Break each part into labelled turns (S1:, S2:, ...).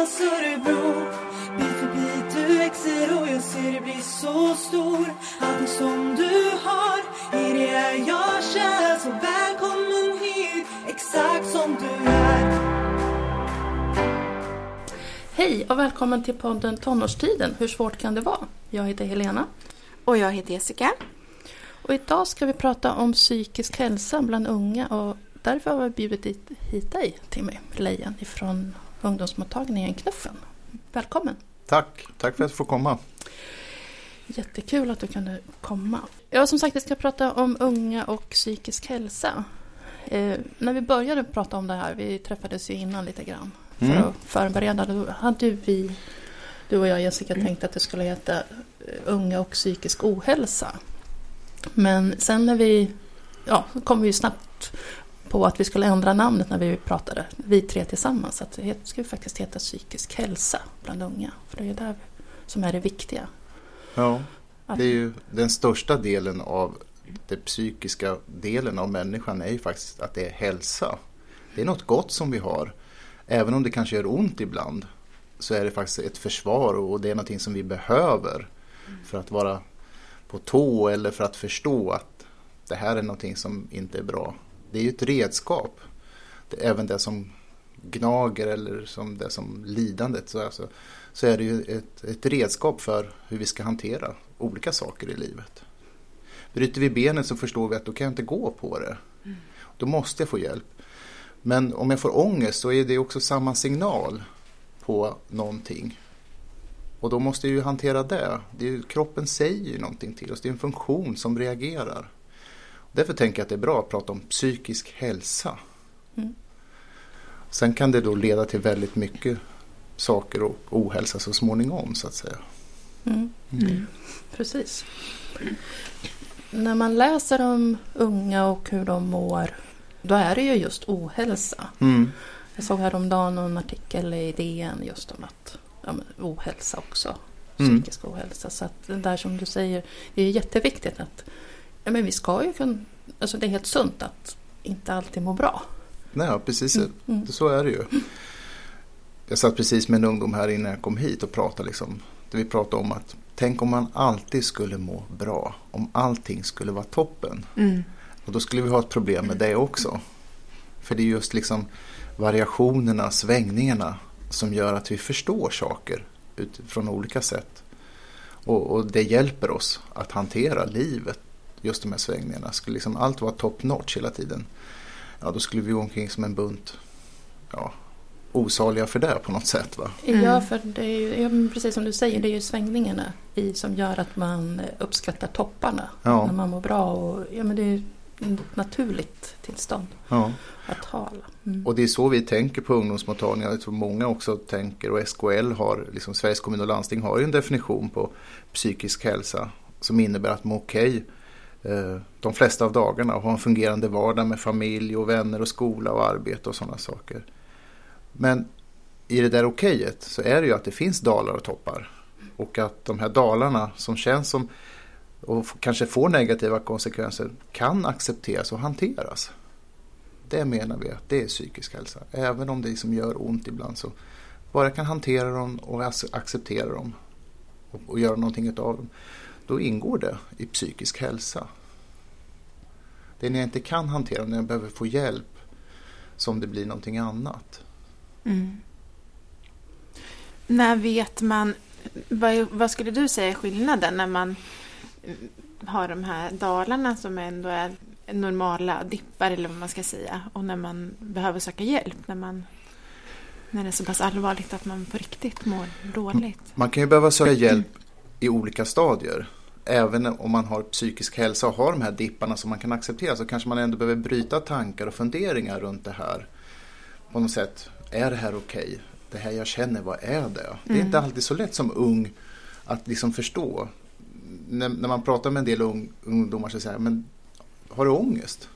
S1: Johannas Örebro Bit för bit du växer och jag ser dig bli så stor Allting som du har, i det är jag kär Så välkommen hit, exakt som du är
S2: Hej och välkommen till podden Tonårstiden. Hur svårt kan det vara? Jag heter Helena.
S3: Och jag heter Jessica.
S2: Och idag ska vi prata om psykisk hälsa bland unga och därför har vi bjudit hit, hit dig, Timmy Lejon, ifrån ungdomsmottagningen Knuffen. Välkommen!
S4: Tack, tack för att jag får komma.
S2: Jättekul att du kunde komma. Ja, som sagt, vi ska prata om unga och psykisk hälsa. Eh, när vi började prata om det här, vi träffades ju innan lite grann för
S4: Mm.
S2: att förbereda, då hade vi, du och jag Jessica, tänkt att det skulle heta eh, Unga och psykisk ohälsa. Men sen när vi, ja, kom vi ju snabbt på att vi skulle ändra namnet när vi pratade, vi tre tillsammans. Att det ska ju faktiskt heta psykisk hälsa bland unga. För det är där som är det viktiga.
S4: Ja, det är ju den största delen av den psykiska delen av människan är ju faktiskt att det är hälsa. Det är något gott som vi har. Även om det kanske gör ont ibland så är det faktiskt ett försvar och det är någonting som vi behöver för att vara på tå eller för att förstå att det här är någonting som inte är bra. Det är ju ett redskap. Det, även det som gnager eller som det som lidandet så, alltså, så är det ju ett, ett redskap för hur vi ska hantera olika saker i livet. Bryter vi benet så förstår vi att då kan jag inte gå på det. Då måste jag få hjälp. Men om jag får ångest så är det också samma signal på någonting. Och då måste jag ju hantera det. det är ju, kroppen säger ju någonting till oss. Det är en funktion som reagerar. Därför tänker jag att det är bra att prata om psykisk hälsa.
S2: Mm.
S4: Sen kan det då leda till väldigt mycket saker och ohälsa så småningom så att säga.
S2: Mm.
S3: Mm.
S2: Precis. När man läser om unga och hur de mår, då är det ju just ohälsa.
S4: Mm.
S2: Jag såg häromdagen en artikel i DN just om att ja, men, ohälsa också.
S4: Mm.
S2: Psykisk ohälsa. Så att det där som du säger, det är jätteviktigt att ja, men vi ska ju kunna, alltså det är helt sunt att inte alltid må bra.
S4: Nej, precis.
S2: Mm, mm.
S4: Så är det ju. Jag satt precis med en ungdom här innan jag kom hit och pratade liksom. Vi pratade om att tänk om man alltid skulle må bra. Om allting skulle vara toppen.
S3: Mm.
S4: Och då skulle vi ha ett problem med det också. För det är just liksom variationerna, svängningarna som gör att vi förstår saker utifrån olika sätt. Och, och det hjälper oss att hantera livet, just de här svängningarna. Skulle liksom allt vara top notch hela tiden, ja då skulle vi gå omkring som en bunt ja, osaliga för det på något sätt. Va?
S3: Mm.
S2: Ja, för det är ju, ja, precis som du säger, det är ju svängningarna i som gör att man uppskattar topparna.
S4: Ja.
S2: När man mår bra. Och, ja, men det är ett naturligt tillstånd
S4: Ja.
S2: att ha. Mm.
S4: Och det är så vi tänker på ungdomsmottagningar. Jag tror många också tänker och SKL har, liksom Sveriges kommun och landsting har ju en definition på psykisk hälsa som innebär att må okej eh, Eh, de flesta av dagarna och ha en fungerande vardag med familj och vänner och skola och arbete och sådana saker. Men i det där okejet så är det ju att det finns dalar och toppar. Och att de här dalarna som känns som och kanske får negativa konsekvenser kan accepteras och hanteras. Det menar vi att det är psykisk hälsa. Även om det liksom gör ont ibland så bara kan hantera dem och acceptera dem och, och göra någonting utav dem. Då ingår det i psykisk hälsa. Det är när jag inte kan hantera när jag behöver få hjälp som det blir någonting annat.
S3: Mm. När vet man, vad, vad skulle du säga är skillnaden när man har de här dalarna som ändå är normala dippar eller vad man ska säga och när man behöver söka hjälp när man när det är så pass allvarligt att man på riktigt mår dåligt.
S4: Man kan ju behöva söka hjälp i olika stadier. Även om man har psykisk hälsa och har de här dipparna som man kan acceptera så kanske man ändå behöver bryta tankar och funderingar runt det här. På något sätt, är det här okej? Det här jag känner, vad är det? Det är
S3: Mm.
S4: inte alltid så lätt som ung att liksom förstå. När, när man pratar med en del ung, ungdomar så säger men har du ångest?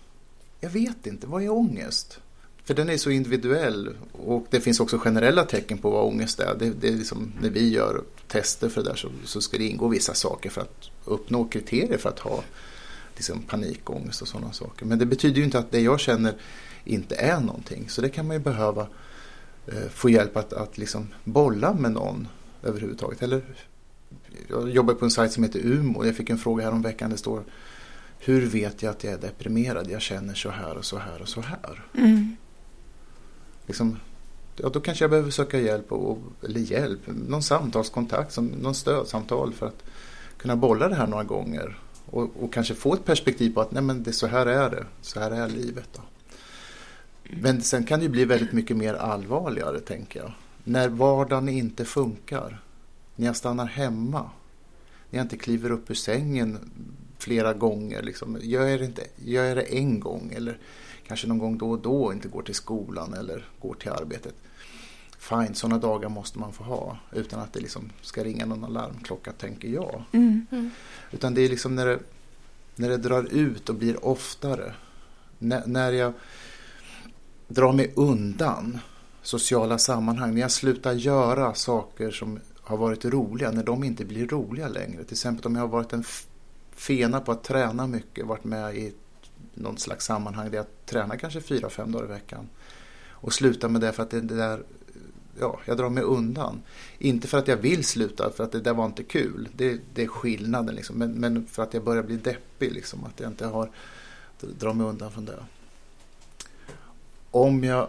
S4: Jag vet inte, vad är ångest? För den är så individuell och det finns också generella tecken på vad ångest är. Det, det är liksom, när vi gör tester för det där så, så ska det ingå vissa saker för att uppnå kriterier för att ha liksom, panikångest och sådana saker. Men det betyder ju inte att det jag känner inte är någonting. Så det kan man ju behöva eh, få hjälp att, att liksom bolla med någon överhuvudtaget. Eller, jag jobbar på en sajt som heter Umo. Jag fick en fråga här om veckan. Det står Hur vet jag att jag är deprimerad? Jag känner så här och så här och så här.
S3: Mm.
S4: Liksom, ja, då kanske jag behöver söka hjälp, och, eller hjälp, någon samtalskontakt, som, någon stödsamtal för att kunna bolla det här några gånger. Och, och kanske få ett perspektiv på att nej, men det, så här är det, så här är livet. Då. Men sen kan det ju bli väldigt mycket mer allvarligare tänker jag. När vardagen inte funkar. När jag stannar hemma. När jag inte kliver upp ur sängen flera gånger. Liksom. Gör, jag det inte, gör jag det en gång eller kanske någon gång då och då inte går till skolan eller går till arbetet. Fine, sådana dagar måste man få ha utan att det liksom ska ringa någon alarmklocka tänker jag.
S3: Mm.
S2: Mm.
S4: Utan det är liksom när det, när det drar ut och blir oftare. När, när jag drar mig undan sociala sammanhang. När jag slutar göra saker som har varit roliga. När de inte blir roliga längre. Till exempel om jag har varit en fena på att träna mycket. Varit med i något slags sammanhang där jag tränar kanske fyra, fem dagar i veckan. Och slutar med det för att det, det där ja, jag drar mig undan. Inte för att jag vill sluta, för att det där var inte kul. Det, det är skillnaden. Liksom. Men, men för att jag börjar bli deppig. Liksom. Att jag inte har drar mig undan från det. Om jag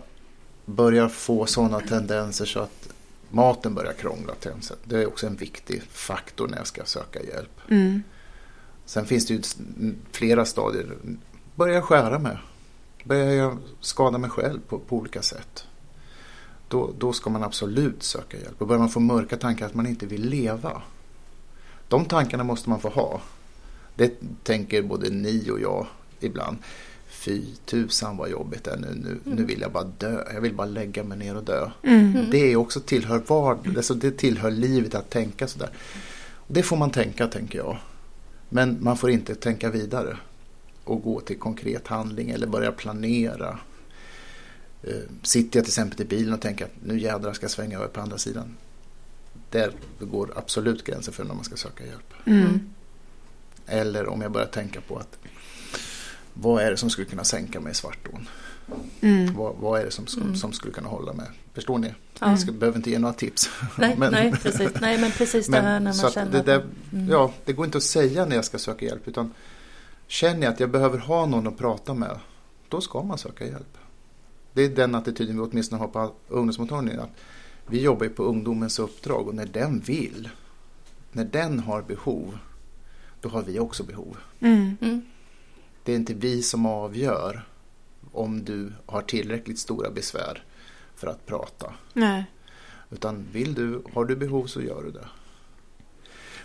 S4: börjar få sådana tendenser så att maten börjar krångla. till exempel, Det är också en viktig faktor när jag ska söka hjälp.
S3: Mm.
S4: Sen finns det ju flera stadier. Börjar jag skära mig? Börjar jag skada mig själv på, på olika sätt? Då, då ska man absolut söka hjälp. Och börjar man få mörka tankar att man inte vill leva. De tankarna måste man få ha. Det tänker både ni och jag ibland. Fy tusan vad jobbigt det är nu. Nu, nu vill jag bara dö. Jag vill bara lägga mig ner och dö.
S3: Mm.
S4: Det är också tillhör vard, alltså det tillhör livet att tänka sådär. Det får man tänka, tänker jag. Men man får inte tänka vidare och gå till konkret handling eller börja planera. Eh, Sitter jag till exempel i bilen och tänker att nu jädrar ska jag svänga över på andra sidan. Där går absolut gränsen för när man ska söka hjälp.
S3: Mm.
S4: Eller om jag börjar tänka på att vad är det som skulle kunna sänka mig i svartån?
S3: Mm.
S4: Vad, vad är det som, som,
S2: Mm.
S4: som skulle kunna hålla mig? Förstår ni?
S2: Ja.
S4: Jag ska, behöver inte ge några tips.
S2: Nej,
S4: Men-
S2: nej, precis. Nej, men precis det här när man känner
S4: det där-
S2: mm.
S4: Ja, det går inte att säga när jag ska söka hjälp utan känner jag att jag behöver ha någon att prata med, då ska man söka hjälp. Det är den attityden vi åtminstone har på ungdomsmottagningen. Att vi jobbar ju på ungdomens uppdrag och när den vill, när den har behov, då har vi också behov.
S3: Mm.
S2: Mm.
S4: Det är inte vi som avgör om du har tillräckligt stora besvär för att prata.
S3: Nej.
S4: Utan vill du, har du behov så gör du det.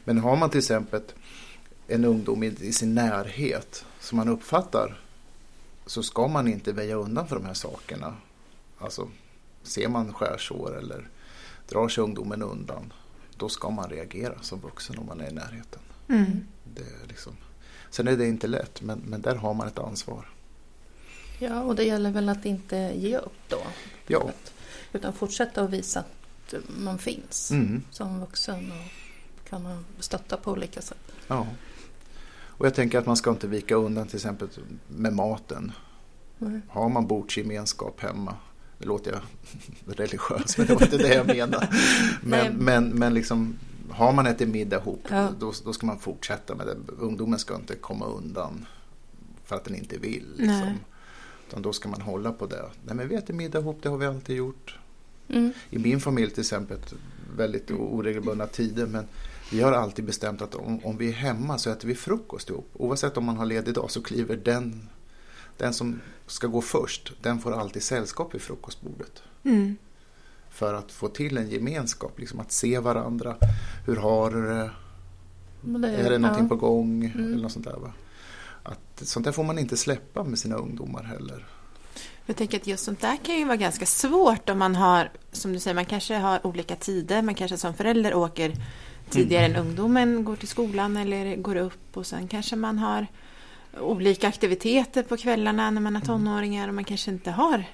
S4: Men har man till exempel en ungdom i, i sin närhet som man uppfattar så ska man inte väja undan för de här sakerna. Alltså ser man skärsår eller drar sig ungdomen undan då ska man reagera som vuxen om man är i närheten.
S3: Mm.
S4: Det är liksom. Sen är det inte lätt men, men där har man ett ansvar.
S2: Ja, och det gäller väl att inte ge upp då.
S4: Ja.
S2: Utan fortsätta att visa att man finns
S4: Mm.
S2: som vuxen och kan stötta på olika sätt.
S4: Ja. Och jag tänker att man ska inte vika undan till exempel med maten.
S2: Nej.
S4: Har man bordsgemenskap hemma, det låter jag religiös men det var inte det jag menade. Men, men, men liksom, har man ätit middag ihop
S2: Ja.
S4: då, då ska man fortsätta med det. Ungdomen ska inte komma undan för att den inte vill. Liksom.
S3: Nej.
S4: Utan då ska man hålla på det. Nej men vi äter middag ihop, det har vi alltid gjort.
S2: Mm.
S4: I min familj till exempel, väldigt oregelbundna tider, men vi har alltid bestämt att om, om vi är hemma så äter vi frukost ihop. Oavsett om man har ledig dag så kliver den, den som ska gå först, den får alltid sällskap vid frukostbordet.
S3: Mm.
S4: För att få till en gemenskap, liksom att se varandra. Hur har du det?
S2: Det
S4: Är det någonting
S2: ja.
S4: på gång?
S2: Mm.
S4: Eller något sånt där. Va? Att, sånt där får man inte släppa med sina ungdomar heller.
S3: Jag tänker att just sånt där kan ju vara ganska svårt om man har, som du säger, man kanske har olika tider. Man kanske som förälder åker tidigare än ungdomen går till skolan eller går upp och sen kanske man har olika aktiviteter på kvällarna när man har tonåringar och man kanske inte har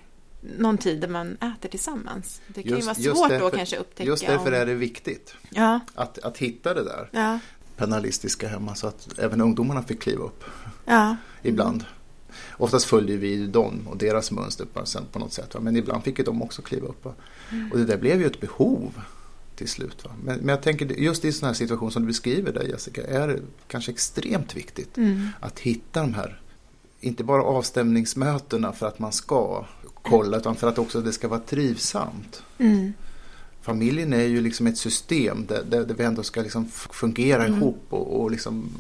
S3: någon tid där man äter tillsammans. Det kan ju vara svårt då kanske upptäcka.
S4: just därför
S3: om...
S4: är det viktigt
S3: Ja,
S4: att, att hitta det där
S3: ja,
S4: penalistiska hemma så att även ungdomarna fick kliva upp
S3: ja.
S4: ibland. Oftast följde vi dem och deras mönster på, något sätt. Men ibland fick ju de också kliva upp. Och det där blev ju ett behov till slut. Va? Men, men jag tänker just i sådana här situationer som du beskriver där Jessica, är det kanske extremt viktigt
S3: Mm.
S4: att hitta de här, inte bara avstämningsmötena för att man ska kolla, utan för att också det ska vara trivsamt.
S3: Mm.
S4: Familjen är ju liksom ett system där, där, där vi ändå ska liksom fungera
S2: Mm.
S4: ihop och, och liksom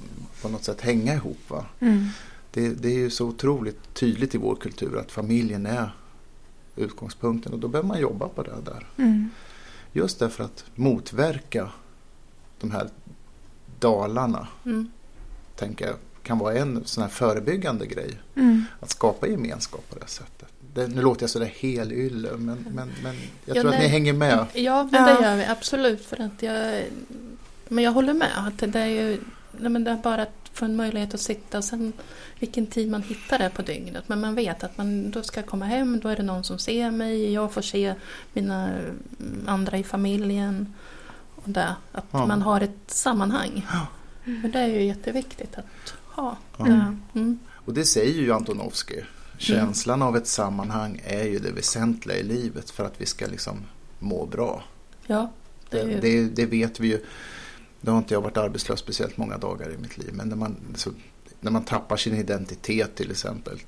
S4: på något sätt hänga ihop. Va?
S3: Mm.
S4: Det, det är ju så otroligt tydligt i vår kultur att familjen är utgångspunkten och då behöver man jobba på det där.
S3: Mm.
S4: Just därför att motverka de här dalarna,
S2: Mm.
S4: tänker jag, kan vara en sån här förebyggande grej.
S3: Mm.
S4: Att skapa gemenskap på det sättet. Det, nu låter jag sådär helylle, men, men, men jag
S2: Ja,
S4: tror att ni hänger med.
S2: Ja, men
S3: Ja.
S2: det gör vi absolut. För att jag, men jag håller med. Att det är ju nej, men det är bara att få en möjlighet att sitta och sen vilken tid man hittar det på dygnet. Men man vet att man då ska komma hem, då är det någon som ser mig. Jag får se mina mm, andra i familjen. Och det, att
S4: Ja.
S2: man har ett sammanhang.
S4: Ja.
S2: Men det är ju jätteviktigt att ha.
S4: Ja.
S2: Mm.
S4: Och det säger ju Antonovsky. Känslan av ett sammanhang är ju det väsentliga i livet för att vi ska liksom må bra.
S2: Ja, det
S4: Det, det, det vet vi ju. Nu har inte jag varit arbetslös speciellt många dagar i mitt liv. Men när man, så, när man tappar sin identitet till exempel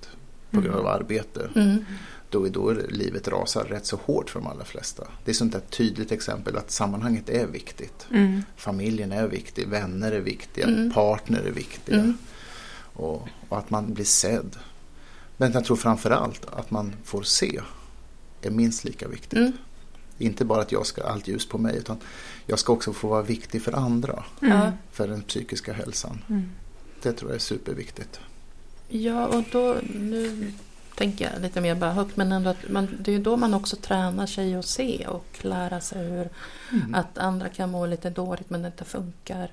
S4: på grund av arbete.
S2: Mm.
S4: Då är då livet rasar rätt så hårt för de allra flesta. Det är sånt där tydligt exempel att sammanhanget är viktigt.
S3: Mm.
S4: Familjen är viktig, vänner är viktiga,
S2: Mm.
S4: partner är viktiga.
S2: Mm.
S4: Och, och att man blir sedd. Men jag tror framför allt att man får se är minst lika viktigt.
S2: Mm.
S4: Inte bara att jag ska ha allt ljus på mig utan jag ska också få vara viktig för andra.
S2: Ja.
S4: För den psykiska hälsan.
S3: Mm.
S4: Det tror jag är superviktigt.
S2: Ja, och då, nu tänker jag lite mer bara högt, men ändå att man, det är ju då man också tränar sig att se och lära sig hur
S4: Mm.
S2: att andra kan må lite dåligt men det inte funkar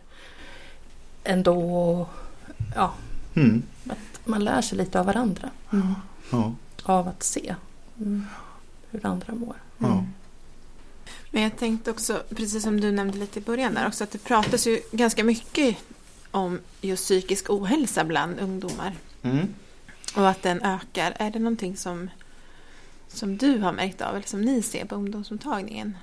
S2: ändå. Ja,
S4: Mm.
S2: att man lär sig lite av varandra.
S3: Mm.
S4: Ja.
S2: Av att se mm, hur andra mår.
S4: Ja.
S3: Men jag tänkte också, precis som du nämnde lite i början där också, att det pratas ju ganska mycket om just psykisk ohälsa bland ungdomar.
S4: Mm.
S3: Och att den ökar. Är det någonting som, som du har märkt av eller som ni ser på ungdomsmottagningen?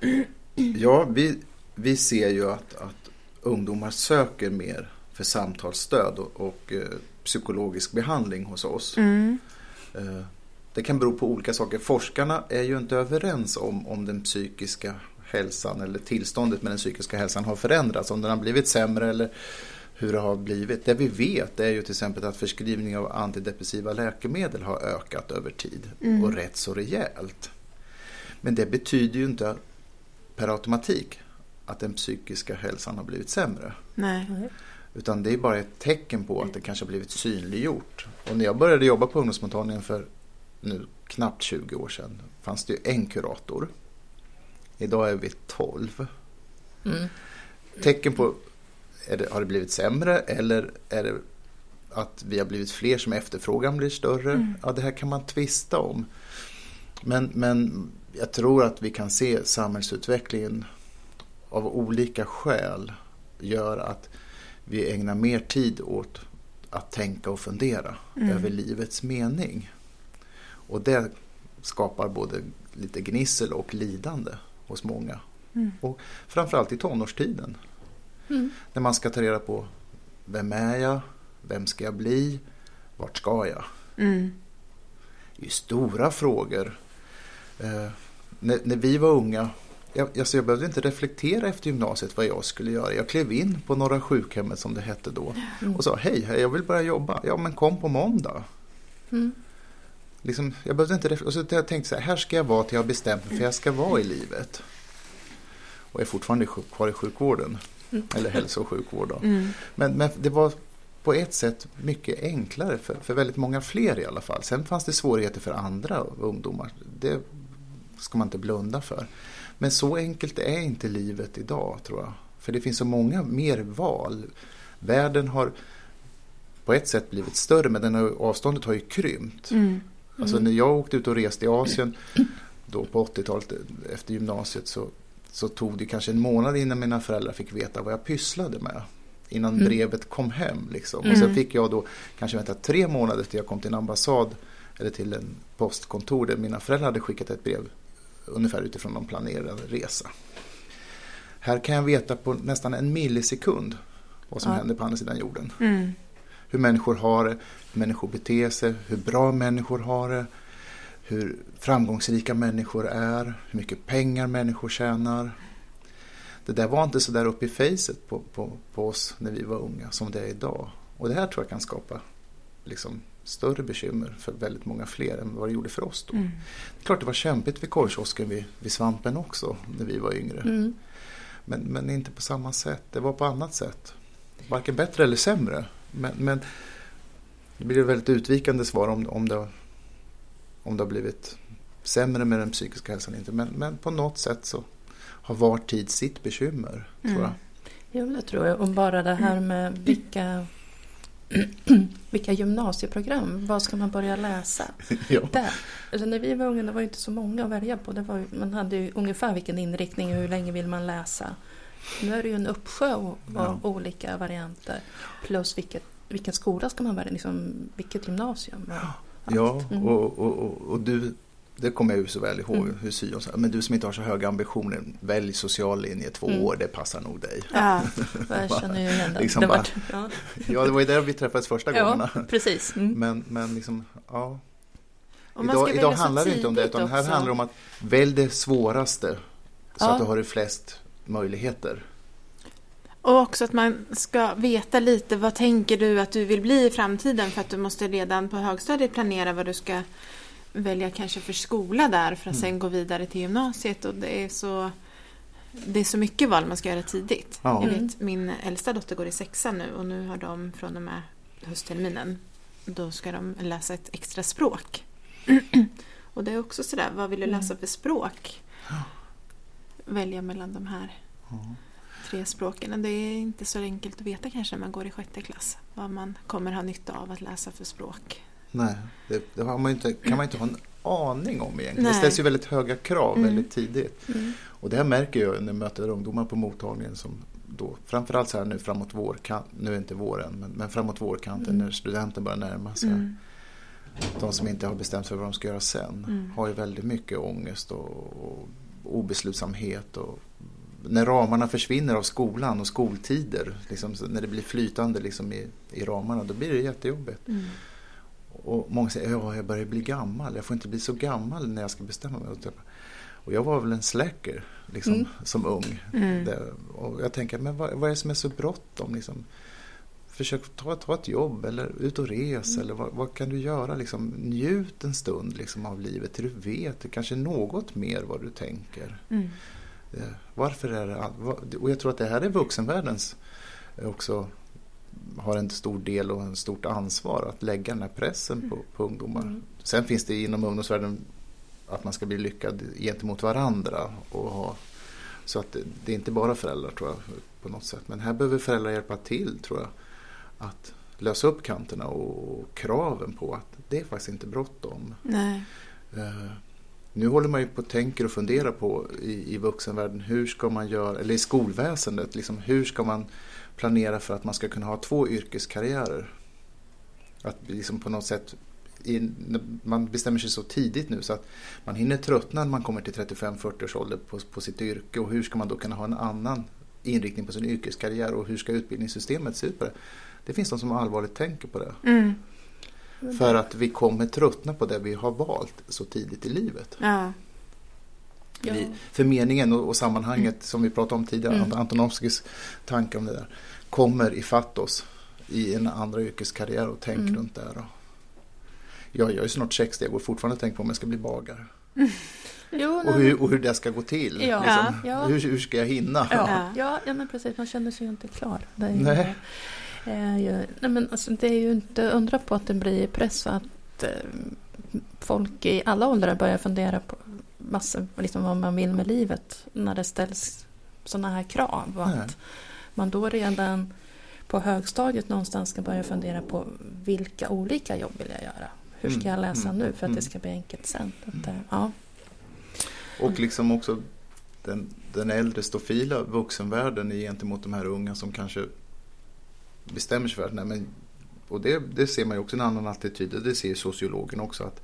S4: Ja, vi, vi ser ju att, att ungdomar söker mer för samtalsstöd och, och eh, psykologisk behandling hos oss.
S3: Mm.
S4: Eh, det kan bero på olika saker. Forskarna är ju inte överens om om den psykiska hälsan eller tillståndet med den psykiska hälsan har förändrats. Om den har blivit sämre eller hur det har blivit. Det vi vet är ju till exempel att förskrivning av antidepressiva läkemedel har ökat över tid
S3: Mm.
S4: och rätt så rejält. Men det betyder ju inte per automatik att den psykiska hälsan har blivit sämre.
S3: Nej.
S4: Utan det är bara ett tecken på att det kanske har blivit synliggjort. Och när jag började jobba på ungdomsmottagningen för nu knappt 20 år sedan fanns det ju en kurator. Idag är vi 12.
S2: Mm.
S4: Tecken på, är det, har det blivit sämre eller är det att vi har blivit fler som efterfrågan blir större?
S3: Mm.
S4: Ja, det här kan man tvista om. Men, men jag tror att vi kan se samhällsutvecklingen av olika skäl gör att vi ägnar mer tid åt att tänka och fundera
S3: Mm.
S4: över livets mening. Och det skapar både lite gnissel och lidande hos många.
S3: Mm.
S4: Och framförallt i tonårstiden.
S2: Mm.
S4: När man ska ta reda på vem är jag? Vem ska jag bli? Vart ska jag?
S3: Mm.
S4: Det är ju stora frågor. Eh, när, när vi var unga, jag, alltså jag behövde inte reflektera efter gymnasiet vad jag skulle göra. Jag klev in på Norra sjukhemmet som det hette då
S2: Mm.
S4: och sa hej, hej, jag vill börja jobba. Ja, men kom på måndag.
S2: Mm.
S4: Liksom, jag behövde inte och så jag tänkte så här, här ska jag vara till jag har bestämt mig för jag ska vara i livet. Och är fortfarande kvar i sjukvården.
S2: Mm.
S4: Eller hälso och sjukvård.
S3: Mm.
S4: Men, men det var på ett sätt mycket enklare för, för väldigt många fler i alla fall. Sen fanns det svårigheter för andra ungdomar. Det ska man inte blunda för. Men så enkelt är inte livet idag tror jag. För det finns så många mer val. Världen har på ett sätt blivit större men den har, avståndet har ju krympt.
S3: Mm.
S4: Alltså när jag åkte ut och reste i Asien då på 80-talet efter gymnasiet så, så tog det kanske en månad innan mina föräldrar fick veta vad jag pysslade med. innan
S2: Mm.
S4: brevet kom hem. Liksom. Och
S3: Mm.
S4: sen fick jag då kanske vänta tre månader till jag kom till en ambassad eller till en postkontor där mina föräldrar hade skickat ett brev ungefär utifrån någon planerad resa. Här kan jag veta på nästan en millisekund vad som
S2: Ja.
S4: händer på andra sidan jorden.
S3: Mm.
S4: Hur människor har det, hur människor beter sig, hur bra människor har det, hur framgångsrika människor är, hur mycket pengar människor tjänar. Det där var inte så där uppe i facet på, på, på oss när vi var unga som det är idag. Och det här tror jag kan skapa liksom, större bekymmer för väldigt många fler än vad det gjorde för oss då.
S3: Mm.
S4: Det är klart det var kämpigt vid korvkiosken vid, vid Svampen också när vi var yngre.
S2: Mm.
S4: Men, men inte på samma sätt. Det var på annat sätt. Varken bättre eller sämre. Men, men det blir ett väldigt utvikande svar om, om, det, om det har blivit sämre med den psykiska hälsan. Inte. Men, men på något sätt så har var tid sitt bekymmer. Tror jag.
S3: Mm.
S2: Jo, det tror jag. Och bara det här med vilka, vilka gymnasieprogram, vad ska man börja läsa?
S4: Ja.
S2: Där. Alltså när vi var unga det var ju inte så många att välja på. Det var, man hade ju ungefär vilken inriktning och hur länge vill man läsa. Nu är det ju en uppsjö av
S4: Ja.
S2: olika varianter. Plus vilket, vilken skola ska man välja, liksom, vilket gymnasium. och.
S4: Ja,
S2: Mm.
S4: och, och, och, och du, det kommer jag ju så väl ihåg
S2: Mm.
S4: hur syon sa. Men du som inte har så höga ambitioner, välj social linje två
S2: Mm.
S4: år, det passar nog dig.
S3: Ja.
S2: Jag känner ju igen.
S4: Liksom
S2: det
S4: bara-
S2: var, ja.
S4: Ja, det var ju där vi träffades första gångerna.
S2: ja, precis. Mm.
S4: Men, men liksom, ja. Idag, idag handlar det inte om det, utan här
S3: också.
S4: handlar det om att välj det svåraste så
S2: Ja.
S4: att du har det flest möjligheter.
S3: Och också att man ska veta lite vad tänker du att du vill bli i framtiden för att du måste redan på högstadiet planera vad du ska välja kanske för skola där för att
S4: Mm.
S3: sen gå vidare till gymnasiet och det är så det är så mycket val man ska göra tidigt.
S4: Ja.
S3: Jag
S2: Mm.
S3: vet, min äldsta dotter går i sexan nu och nu har de från och med höstterminen då ska de läsa ett extra språk. och det är också sådär, vad vill du
S2: Mm.
S3: läsa för språk? Välja mellan de här
S4: Ja.
S3: tre språken. Det är inte så enkelt att veta kanske när man går i sjätte klass vad man kommer ha nytta av att läsa för språk.
S4: Nej, det, det man inte, kan man inte ha en aning om egentligen. Det
S3: Nej.
S4: ställs ju väldigt höga krav
S3: Mm.
S4: väldigt tidigt.
S2: Mm.
S4: Och det här märker jag när jag möter ungdomar på mottagningen som då, framförallt så här nu framåt vårkant, nu är inte våren, men, men framåt vårkanten
S2: Mm.
S4: när studenten börjar närma sig.
S3: Mm.
S4: De som inte har bestämt sig för vad de ska göra sen
S3: Mm.
S4: har ju väldigt mycket ångest och, och obeslutsamhet. Och när ramarna försvinner av skolan och skoltider, liksom, när det blir flytande liksom i, i ramarna, då blir det jättejobbigt.
S3: Mm.
S4: Och många säger ja, jag börjar bli gammal, jag får inte bli så gammal när jag ska bestämma mig. Och jag var väl en slacker liksom,
S2: Mm.
S4: som ung.
S3: Mm.
S4: Och jag tänker, men vad, vad är det som är så bråttom? Liksom? Försök ta, ta ett jobb eller ut och res.
S2: Mm.
S4: Eller vad, vad kan du göra? Liksom, njut en stund liksom, av livet till du vet kanske något mer vad du tänker.
S3: Mm.
S4: Eh, Varför är det... Och jag tror att det här är vuxenvärldens eh, också har en stor del och en stort ansvar att lägga den här pressen på, på ungdomar.
S2: Mm.
S4: Sen finns det inom ungdomsvärlden att man ska bli lyckad gentemot varandra. Och ha, så att det, det är inte bara föräldrar tror jag på något sätt. Men här behöver föräldrar hjälpa till tror jag. Att lösa upp kanterna och kraven på att det är faktiskt inte bråttom.
S3: Nej.
S4: Eh, Nu håller man ju på och tänker och funderar på i, i vuxenvärlden hur ska man göra, eller i skolväsendet, liksom, hur ska man planera för att man ska kunna ha två yrkeskarriärer? Att liksom på något sätt, i, man bestämmer sig så tidigt nu så att man hinner tröttna när man kommer till 35-40 års ålder på, på sitt yrke och hur ska man då kunna ha en annan inriktning på sin yrkeskarriär och hur ska utbildningssystemet se ut på det? Det finns de som allvarligt tänker på det.
S3: Mm.
S4: För att vi kommer tröttna på det vi har valt så tidigt i livet.
S3: Ja.
S2: Ja.
S4: Vi, för meningen och, och sammanhanget som vi pratade om tidigare,
S2: Mm.
S4: Antonovskis tanke om det där, kommer ifatt oss i en andra yrkeskarriär och tänk
S2: Mm.
S4: runt där. Och, ja, jag är snart 60, jag går fortfarande och tänker på om jag ska bli bagare.
S2: Jo,
S4: Och
S2: nej,
S4: hur, och hur det ska gå till.
S2: Ja.
S4: Liksom.
S2: Ja.
S4: Hur, hur ska jag hinna?
S2: Ja,
S3: Ja.
S2: men precis. Man känner sig ju inte klar. Det är ju,
S4: Nej.
S2: är ju, nej, men alltså, det är ju inte undra på att det blir press och att eh, folk i alla åldrar börjar fundera på massor, liksom vad man vill med livet när det ställs sådana här krav. Och att man då redan på högstadiet någonstans ska börja fundera på vilka olika jobb vill jag göra? Hur ska
S4: Mm,
S2: jag läsa
S4: mm,
S2: nu för att
S4: mm.
S2: det ska bli enkelt sen? Att, eh, ja.
S4: Och liksom också den, den äldre stofila vuxenvärlden är gentemot de här unga som kanske bestämmer sig för att nej, men, och det, det ser man ju också en annan attityd, det ser ju sociologen också att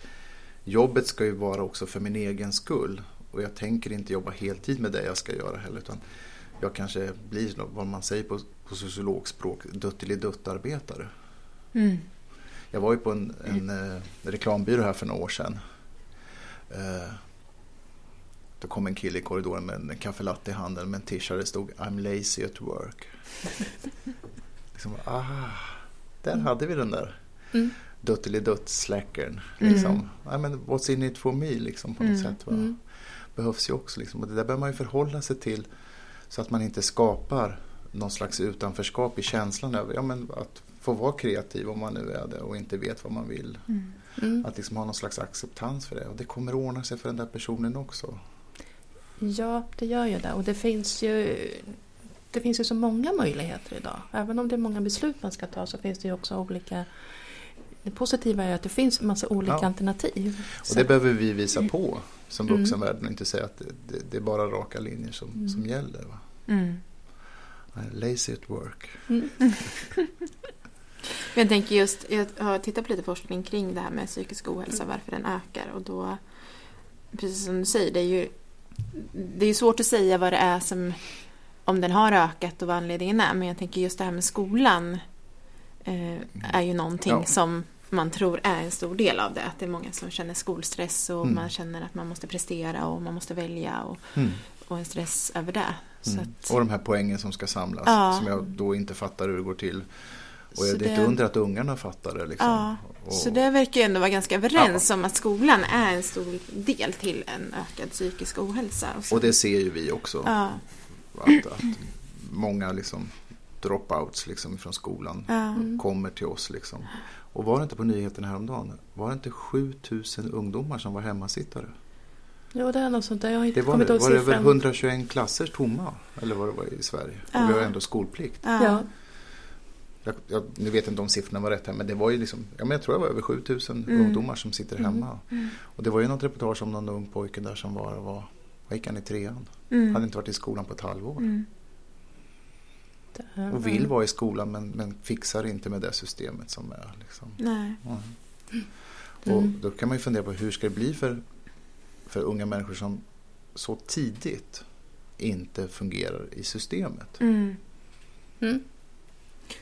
S4: jobbet ska ju vara också för min egen skull och jag tänker inte jobba heltid med det jag ska göra heller utan jag kanske blir vad man säger på, på sociologspråk, dutteliduttarbetare.
S3: Mm.
S4: Jag var ju på en, en eh, reklambyrå här för några år sedan. Eh, då kom en kille i korridoren med en kaffelatte i handen med en tisha där det stod I'm lazy at work. liksom, ah, där
S2: Mm.
S4: hade vi den där
S2: Mm.
S4: duttelidutt-slackern.
S3: Mm.
S4: Liksom. Ja, men what's in it for me liksom, på något
S3: Mm.
S4: sätt. Va?
S2: Mm.
S4: Behövs ju också. Liksom. Och det där behöver man ju förhålla sig till så att man inte skapar någon slags utanförskap i känslan över ja, men att få vara kreativ om man nu är det och inte vet vad man vill.
S3: Mm.
S2: Mm.
S4: Att liksom ha någon slags acceptans för det. Och det kommer ordna sig för den där personen också.
S2: Ja, det gör ju det. Och det finns ju, det finns ju så många möjligheter idag. Även om det är många beslut man ska ta så finns det ju också olika... Det positiva är att det finns en massa olika
S4: Ja.
S2: alternativ.
S4: Och
S2: Så-
S4: det behöver vi visa på som
S2: Mm.
S4: vuxenvärlden och inte säga att det, det, det är bara raka linjer som,
S2: Mm.
S4: som gäller. Va?
S3: Mm.
S4: Lazy at work.
S2: Mm.
S3: Jag tänker just, jag har tittat på lite forskning kring det här med psykisk ohälsa, varför den ökar. Och då, precis som du säger, det är ju det är ju svårt att säga vad det är som, om den har ökat och vad anledningen är. Men jag tänker just det här med skolan eh, är ju någonting
S4: Ja.
S3: som man tror är en stor del av det. Att det är många som känner skolstress och
S4: Mm.
S3: man känner att man måste prestera och man måste välja och,
S4: Mm.
S3: och en stress över det.
S4: Mm.
S3: att,
S4: Och de här poängen som ska samlas
S3: Ja.
S4: som jag då inte fattar hur det går till. Och
S3: Så
S4: det är inte under att ungarna fattar det. Liksom.
S3: Ja,
S4: och,
S3: Så det verkar ju ändå vara ganska överens om att skolan är en stor del till en ökad psykisk ohälsa. så-
S4: och det ser ju vi också.
S3: Ja,
S4: Att, att många liksom, dropouts liksom, från skolan.
S2: Mm.
S4: kommer till oss. Liksom. Och var det inte på nyheterna häromdagen? Var det inte 7000 ungdomar som var hemmasittare?
S2: Jo, det är något sånt där. Jag har inte
S4: Det var,
S2: kommit
S4: det,
S2: ihåg
S4: var det över
S2: siffran.
S4: 121 klasser tomma? Eller vad det var i Sverige?
S3: Ja.
S4: Och vi har ändå skolplikt.
S3: ja.
S2: Ja.
S4: Jag, jag, nu vet jag inte om siffrorna var rätt här men det var ju liksom, ja, men jag tror det var över 7000
S3: Mm.
S4: ungdomar som sitter hemma.
S3: Mm.
S4: Och det var ju något reportage om någon ung pojke där som var, var vad gick han i trean?
S3: Mm.
S4: Hade inte varit i skolan på ett halvår.
S3: Mm.
S4: Och vill vara i skolan men, men fixar inte med det systemet som är. Liksom.
S3: Nej.
S4: Mm. Och
S2: Mm.
S4: då kan man ju fundera på hur ska det bli för, för unga människor som så tidigt inte fungerar i systemet.
S3: Mm.
S2: Mm.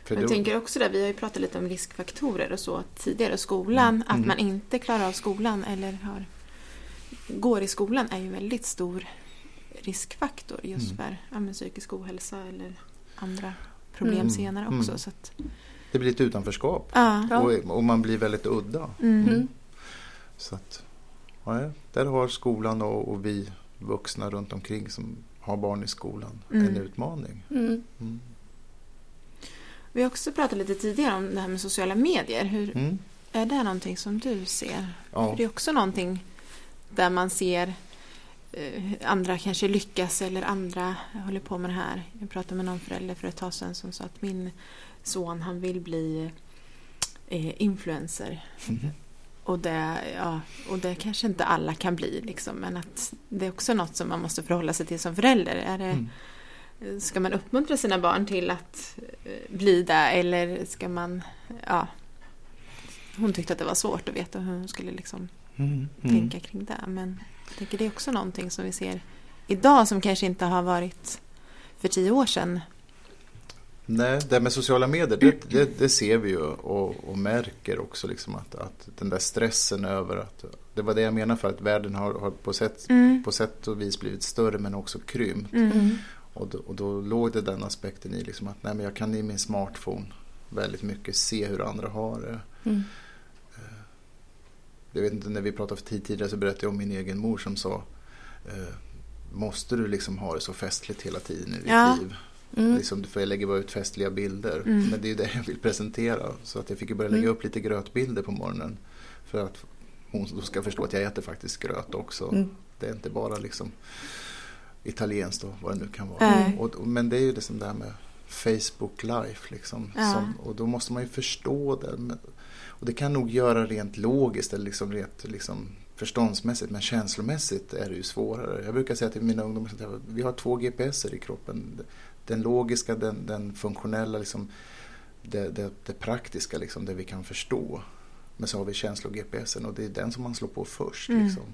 S4: För
S3: Jag
S4: då-
S3: tänker också där, vi har ju pratat lite om riskfaktorer och så tidigare. Skolan,
S4: Mm.
S3: att
S4: Mm.
S3: man inte klarar av skolan eller har, går i skolan är ju en väldigt stor riskfaktor just
S4: Mm.
S3: för ja, men psykisk ohälsa eller andra problem
S2: Mm.
S3: senare
S4: Mm.
S3: också. Så att,
S4: Det blir ett utanförskap
S3: ja.
S4: Och, och man blir väldigt udda.
S3: Mm.
S2: Mm.
S4: Så att, ja, där har skolan och, och vi vuxna runt omkring som har barn i skolan
S3: Mm.
S4: en utmaning.
S2: Mm.
S4: Mm.
S3: Vi har också pratat lite tidigare om det här med sociala medier. Hur,
S4: Mm.
S3: Är det någonting som du ser?
S4: Ja.
S3: För det är också någonting där man ser eh, andra kanske lyckas eller andra håller på med det här. Jag pratade med någon förälder för ett tag sedan som sa att min son han vill bli eh, influencer.
S4: Mm.
S3: Och det, ja, och det kanske inte alla kan bli liksom, men att det är också något som man måste förhålla sig till som förälder. Är det,
S4: Mm.
S3: Ska man uppmuntra sina barn till att eh, bli det eller ska man... Ja, hon tyckte att det var svårt att veta hur hon skulle liksom
S4: Mm.
S3: Tänka kring det. Men jag tycker det är också någonting som vi ser idag som kanske inte har varit för tio år sedan.
S4: Nej, det med sociala medier, det, det, det ser vi ju och, och märker också liksom att, att den där stressen över att det var det jag menar för att världen har, har på, sätt,
S3: Mm.
S4: på sätt och vis blivit större men också krympt.
S3: Mm.
S2: Mm.
S4: Och då, och då låg det den aspekten i liksom att nej, men jag kan i min smartphone väldigt mycket se hur andra har det.
S2: Mm.
S4: Jag vet inte, när vi pratade för tid tidigare så berättade jag om min egen mor som sa eh, Måste du liksom ha det så festligt hela tiden i ditt
S3: Ja.
S4: liv?
S2: Mm.
S4: Liksom, för jag lägger bara ut festliga bilder.
S3: Mm.
S4: Men det är ju det jag vill presentera. Så att jag fick ju börja lägga
S2: Mm.
S4: upp lite grötbilder på morgonen. För att hon ska förstå att jag äter faktiskt gröt också.
S2: Mm.
S4: Det är inte bara liksom italienskt och vad det nu kan vara.
S3: Nej.
S4: Och, men det är ju liksom det här med Facebook Life. Liksom, som, och då måste man ju förstå det. Och det kan nog göra rent logiskt eller liksom rent liksom förståndsmässigt. Men känslomässigt är det ju svårare. Jag brukar säga till mina ungdomar att vi har två GPSer i kroppen. Den logiska, den, den funktionella, liksom, det, det, det praktiska, liksom, det vi kan förstå. Men så har vi känslo-GPSen och det är den som man slår på först.
S3: Mm.
S4: Liksom.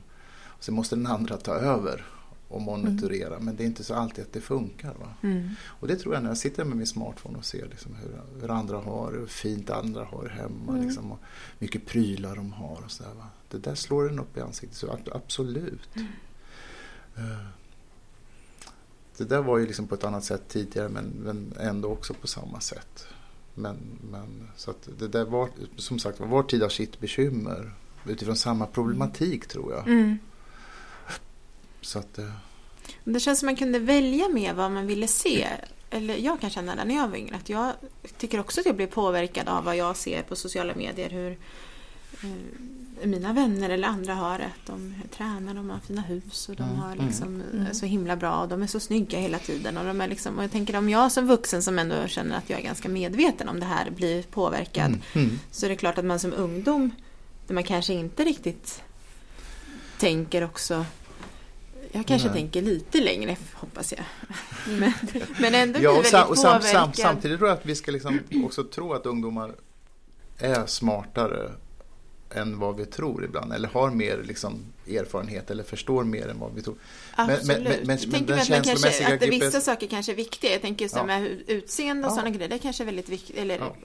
S4: Sen måste den andra ta över och monitorera men det är inte så alltid att det funkar. Va?
S3: Mm.
S4: Och det tror jag när jag sitter med min smartphone och ser liksom hur, hur andra har hur fint andra har hemma.
S2: Mm.
S4: Liksom, och mycket prylar de har och så där, va? Det där slår en upp i ansiktet, så ab- absolut. Eh, Det där var ju liksom på ett annat sätt tidigare men, men ändå också på samma sätt. Men, men så att det där var som sagt var, var tid har sitt bekymmer utifrån samma problematik tror jag.
S3: Mm.
S4: Så att, eh,
S3: Det känns som man kunde välja mer vad man ville se. Eller jag kan känna det när jag var yngre. Att jag tycker också att jag blir påverkad av vad jag ser på sociala medier. Hur eh, mina vänner eller andra har det. Att de tränar, de har fina hus och de
S4: Mm,
S3: har
S4: mm,
S3: liksom
S2: mm.
S3: eh, så himla bra. Och de är så snygga hela tiden. Och, de är liksom, och jag tänker om jag som vuxen som ändå känner att jag är ganska medveten om det här blir påverkad.
S4: mm, mm.
S3: Så är det klart att man som ungdom, där man kanske inte riktigt tänker också jag kanske
S4: Nej.
S3: tänker lite längre, hoppas jag. Men, men ändå blir
S4: Ja, och,
S3: väldigt
S4: sam, och sam,
S3: påverkad.
S4: sam, samtidigt tror jag att vi ska liksom också tro att ungdomar är smartare än vad vi tror ibland. Eller har mer liksom erfarenhet eller förstår mer än vad vi tror. men- men-
S3: Absolut.
S4: men- men
S3: jag tänker
S4: den
S3: kanske,
S4: känslomässiga
S3: att det, vissa saker kanske är viktiga. Jag tänker just det
S4: Ja.
S3: med utseende och
S4: Ja.
S3: sådana grejer. Det kanske är väldigt viktigt. Eller,
S4: Ja.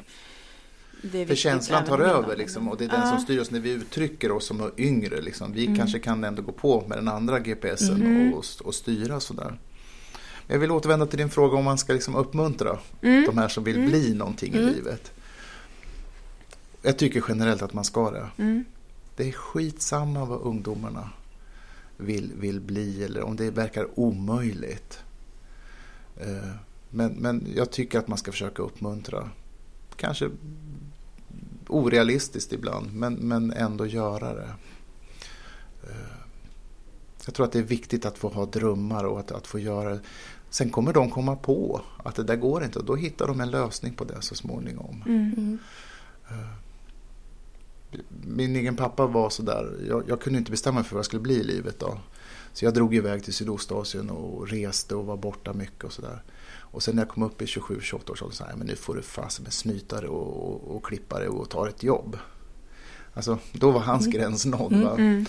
S4: För känslan tar över liksom, och det är den som styr oss när vi uttrycker oss som yngre. Liksom. Vi
S3: Mm.
S4: kanske kan ändå gå på med den andra GPSen
S3: Mm.
S4: och, och styra sådär. Men Jag vill återvända till din fråga om man ska liksom uppmuntra
S3: Mm.
S4: de här som vill
S3: Mm.
S4: bli någonting i
S2: Mm.
S4: livet. Jag tycker generellt att man ska det.
S3: Mm.
S4: Det är skitsamma vad ungdomarna vill, vill bli eller om det verkar omöjligt. Eh, Men, men jag tycker att man ska försöka uppmuntra. Kanske orealistiskt ibland, men, men ändå göra det. Eh, Jag tror att det är viktigt att få ha drömmar och att, att få göra det. Sen kommer de komma på att det där går inte och då hittar de en lösning på det så småningom.
S3: Mm.
S2: Mm.
S4: Min egen pappa var sådär, jag, jag kunde inte bestämma för vad jag skulle bli i livet då. Så jag drog iväg till Sydostasien och reste och var borta mycket och sådär. Och sen när jag kom upp i 27-28 års ålder så sa jag, men nu får du fasen med snytare och, och, och klippare och ta ett jobb. Alltså, då var hans
S2: Mm.
S4: gräns nådd.
S2: Mm.
S3: Mm.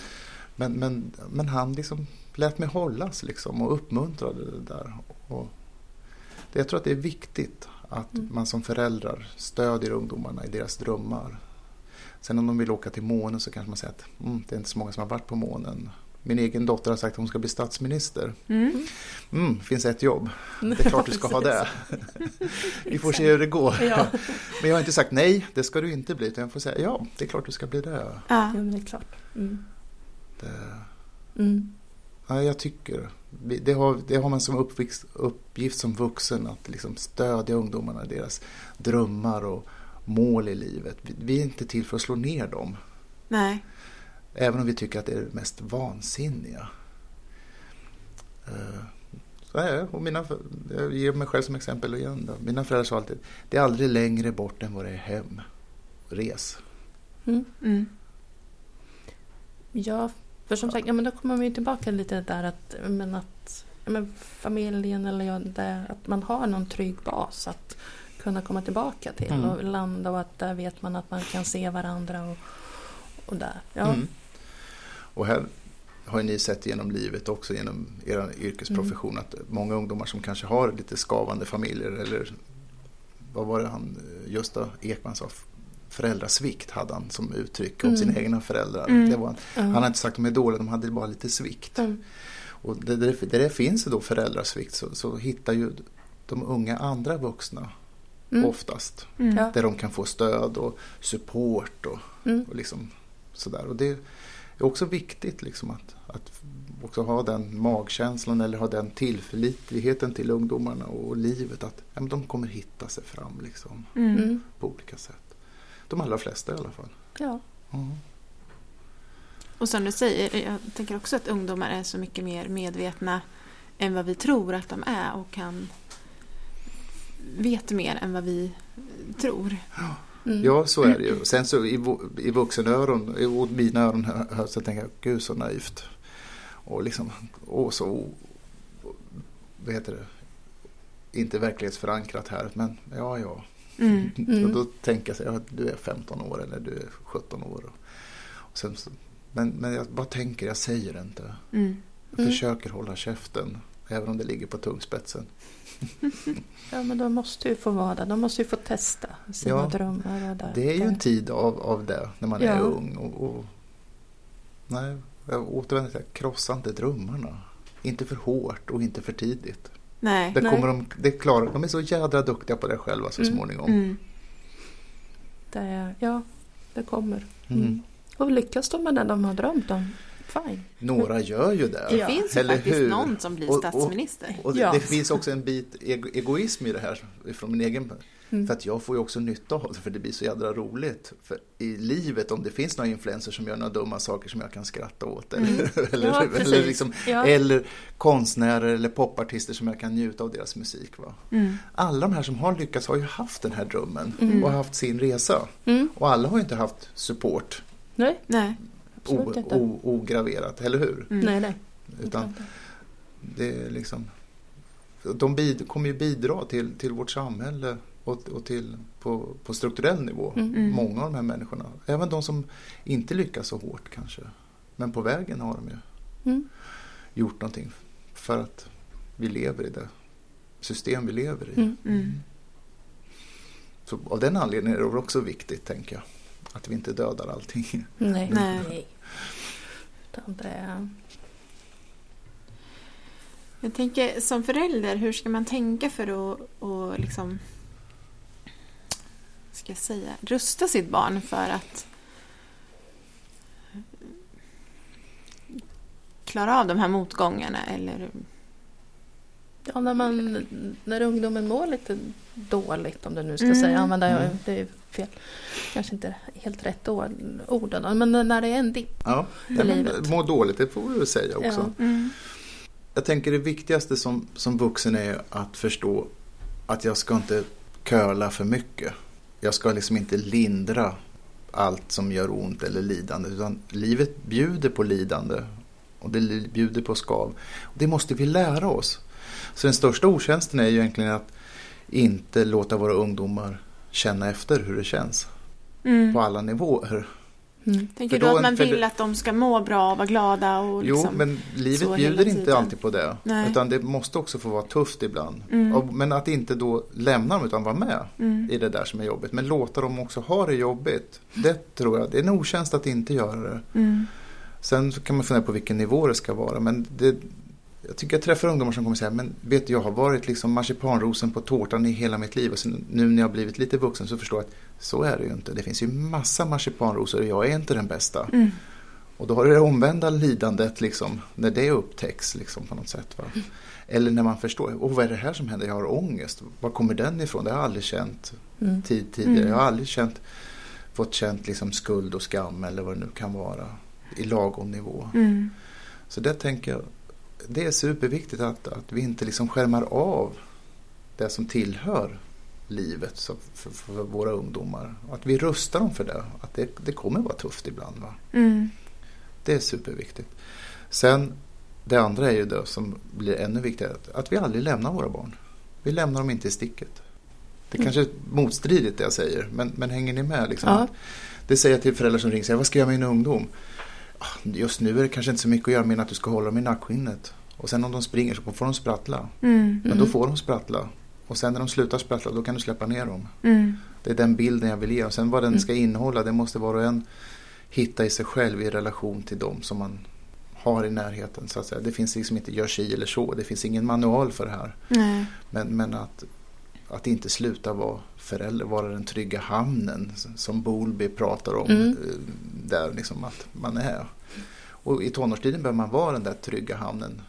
S4: Men, men, men han liksom lät mig hållas liksom och uppmuntrade det där. Och jag tror att det är viktigt att
S2: Mm.
S4: man som föräldrar stödjer ungdomarna i deras drömmar. Sen om de vill åka till månen så kanske man säger att mm, det är inte så många som har varit på månen. Min egen dotter har sagt att hon ska bli statsminister.
S3: Mm.
S4: Mm, finns ett jobb. Det är klart du ska ha det. Vi får se hur det går.
S2: Ja,
S4: Men jag har inte sagt nej, det ska du inte bli. Utan jag får säga ja, det är klart du ska bli det.
S3: Ja.
S2: men det är klart. Mm.
S4: det
S2: Mm.
S4: Ja, jag tycker det har, det har man som uppvixt, uppgift som vuxen att liksom stödja ungdomarna i deras drömmar och mål i livet. Vi, vi är inte till för att slå ner dem,
S3: Nej.
S4: Även om vi tycker att det är det mest vansinniga. Eh, Så är det. Och mina, jag ger mig själv som exempel igen. Då. Mina föräldrar sa alltid det är aldrig längre bort än vad det är hem. Res.
S2: Mm.
S3: Mm.
S2: Ja, för som sagt, ja, men då kommer vi tillbaka lite där att, men att ja, men familjen eller ja, det, att man har någon trygg bas att kunna komma tillbaka till
S4: Mm.
S2: och landa och att där vet man att man kan se varandra och, och där. Ja.
S4: Mm. Och här har ni sett genom livet också genom er yrkesprofession att många ungdomar som kanske har lite skavande familjer eller vad var det han, Gösta Ekman sa, föräldrasvikt hade han som uttryck om
S2: Mm.
S4: sina egna föräldrar.
S3: Mm.
S4: Det var, han har inte sagt att de är dåliga, de hade bara lite svikt.
S2: Mm.
S4: Och där det, där det finns det då föräldrasvikt så, så hittar ju de unga andra vuxna
S2: Mm.
S4: oftast.
S3: Mm.
S4: Där de kan få stöd och support och
S2: Mm.
S4: och liksom sådär. Och det är också viktigt liksom att, att också ha den magkänslan eller ha den tillförlitligheten till ungdomarna och livet att ja, men de kommer hitta sig fram liksom,
S3: Mm.
S2: Mm.
S4: på olika sätt. De allra flesta i alla fall.
S2: Ja.
S4: Ja.
S3: Och som du säger, jag tänker också att ungdomar är så mycket mer medvetna än vad vi tror att de är och kan vet mer än vad vi tror.
S2: Mm.
S4: ja, så är det ju. Sen så i, i vuxenöron, i mina öron hör, så tänker jag, gud så naivt. Och liksom, åh så, vad heter det, inte verklighetsförankrat här, men ja, ja.
S3: Mm.
S2: Mm.
S4: Och då tänker jag så här, du är 15 år eller du är 17 år. Och sen, så- men, men jag bara tänker, jag säger det inte.
S3: Mm.
S4: Jag
S2: Mm.
S4: försöker hålla käften, även om det ligger på tungspetsen.
S2: Ja, men de måste ju få vara där. De måste ju få testa sina
S4: Ja,
S2: drömmar. Där.
S4: Det är ju
S2: där.
S4: en tid av, av det, när man
S2: Ja.
S4: är ung. Och, och, nej, jag återvänder till det, krossa inte drömmarna. Inte för hårt och inte för tidigt.
S3: Nej.
S4: Det
S2: Nej.
S4: kommer de, det klarar, de är så jädra duktiga på det själva så
S2: Mm.
S4: småningom.
S3: Mm.
S2: Det ja, det kommer.
S4: Mm.
S2: Mm. Och lyckas de med det de har drömt om, fine.
S4: Några gör ju det.
S3: Det
S2: Ja,
S3: finns ju
S4: eller
S3: faktiskt
S4: hur?
S3: någon som blir
S4: Och- och-
S3: statsminister.
S4: Och det,
S2: Ja.
S4: det finns också en bit ego, egoism i det här från min egen
S2: Mm.
S4: För att jag får ju också nytta av det för det blir så jädra roligt. För i livet om det finns några influencers som gör några dumma saker som jag kan skratta åt. Eller, eller,
S2: Mm. Ja,
S4: eller,
S2: precis.
S4: liksom,
S2: Ja.
S4: eller konstnärer eller popartister som jag kan njuta av deras musik. Va?
S3: Mm.
S4: Alla de här som har lyckats har ju haft den här drömmen
S2: Mm.
S4: och haft sin resa.
S2: Mm.
S4: Och alla har ju inte haft support
S2: Nej,
S3: Nej.
S2: Absolut
S4: o,
S2: inte.
S4: o, ograverat, eller hur?
S3: Mm.
S2: Nej, nej.
S4: Utan det är liksom, de bid, kommer ju bidra till, till vårt samhälle och, och till, på, på strukturell nivå.
S2: Mm.
S3: Mm.
S4: Många av de här människorna. Även de som inte lyckas så hårt kanske. Men på vägen har de ju
S2: Mm.
S4: gjort någonting för att vi lever i det system vi lever i.
S2: Mm.
S3: Mm.
S4: Så av den anledningen är det också viktigt, tänker jag. Att vi inte dödar allting.
S2: Nej.
S3: Nej.
S2: Utan det är...
S3: Jag tänker som förälder, hur ska man tänka för att, att liksom, ska jag säga, rusta sitt barn för att klara av de här motgångarna eller
S2: Ja, när, man, när ungdomen mår lite dåligt, om du nu ska
S3: Mm.
S2: säga, använda
S4: Mm.
S2: det fel, kanske inte helt rätt ord, orden, men när det är en dipp.
S4: Ja,
S2: I
S4: men
S2: livet.
S4: må dåligt, det får vi väl säga också.
S2: Ja.
S3: mm.
S4: Jag tänker det viktigaste som, som vuxen är att förstå att jag ska inte köla för mycket. Jag ska liksom inte lindra allt som gör ont eller lidande. Utan livet bjuder på lidande och det bjuder på skav. Det måste vi lära oss. Så den största otjänsten är ju egentligen att inte låta våra ungdomar känna efter hur det känns
S3: Mm.
S4: på alla nivåer.
S2: Mm.
S3: Tänker
S4: För
S3: du
S4: då-
S3: att man vill att de ska må bra och vara glada? Och
S4: Jo,
S3: liksom...
S4: men
S3: så
S4: livet bjuder inte alltid på det.
S3: Nej.
S4: Utan det måste också få vara tufft ibland.
S3: Mm.
S4: Och- Men att inte då lämna dem utan vara med
S3: Mm.
S4: i det där som är jobbigt. Men låta dem också ha det jobbigt. Det tror jag, det är en otjänst att inte göra det.
S3: Mm.
S4: Sen kan man fundera på vilken nivå det ska vara. Men det, jag tycker jag träffar ungdomar som kommer säga, men vet du, jag har varit liksom marsipanrosen på tårtan i hela mitt liv. Och sen, nu när jag har blivit lite vuxen så förstår jag att så är det ju inte. Det finns ju massa marsipanrosor och jag är inte den bästa.
S3: Mm.
S4: Och då har du det omvända lidandet liksom, när det upptäcks liksom, på något sätt. Va? Eller när man förstår, oh, vad är det här som händer? Jag har ångest. Var kommer den ifrån? Det har jag aldrig känt
S2: Mm.
S4: tid, tidigare.
S3: Mm.
S4: Jag har aldrig känt, fått känt liksom, skuld och skam eller vad det nu kan vara i lagom nivå.
S3: Mm.
S4: Så det tänker jag, det är superviktigt att, att vi inte liksom skärmar av det som tillhör livet så för, för våra ungdomar. Att vi rustar dem för det. Att det, det kommer vara tufft ibland. Va?
S3: Mm.
S4: Det är superviktigt. Sen det andra är ju det som blir ännu viktigare. att- vi aldrig lämnar våra barn. Vi lämnar dem inte i sticket. Det
S2: Mm.
S4: kanske är motstridigt det jag säger. Men, men hänger ni med? Liksom?
S2: Ja.
S4: Det säger jag till föräldrar som ringer och säger, vad ska jag göra med min ungdom? "Ah, Just nu är det kanske inte så mycket att göra med att du ska hålla dem i nackskinnet. Och sen om de springer så får de sprattla.
S3: Mm.
S4: Men
S2: Mm.
S4: då får de sprattla. Och sen när de slutar sprattla då kan du släppa ner dem.
S3: Mm.
S4: Det är den bilden jag vill ge. Och sen vad den
S2: Mm.
S4: ska innehålla det måste var och en hitta i sig själv i relation till dem som man har i närheten. Så att säga. Det finns liksom inte gör si eller så. Det finns ingen manual för det här.
S3: Nej.
S4: Men, men att, att inte sluta vara förälder, vara den trygga hamnen som Bolby pratar om.
S2: Mm.
S4: eh, Där liksom att man är. Och i tonårstiden behöver man vara den där trygga hamnen.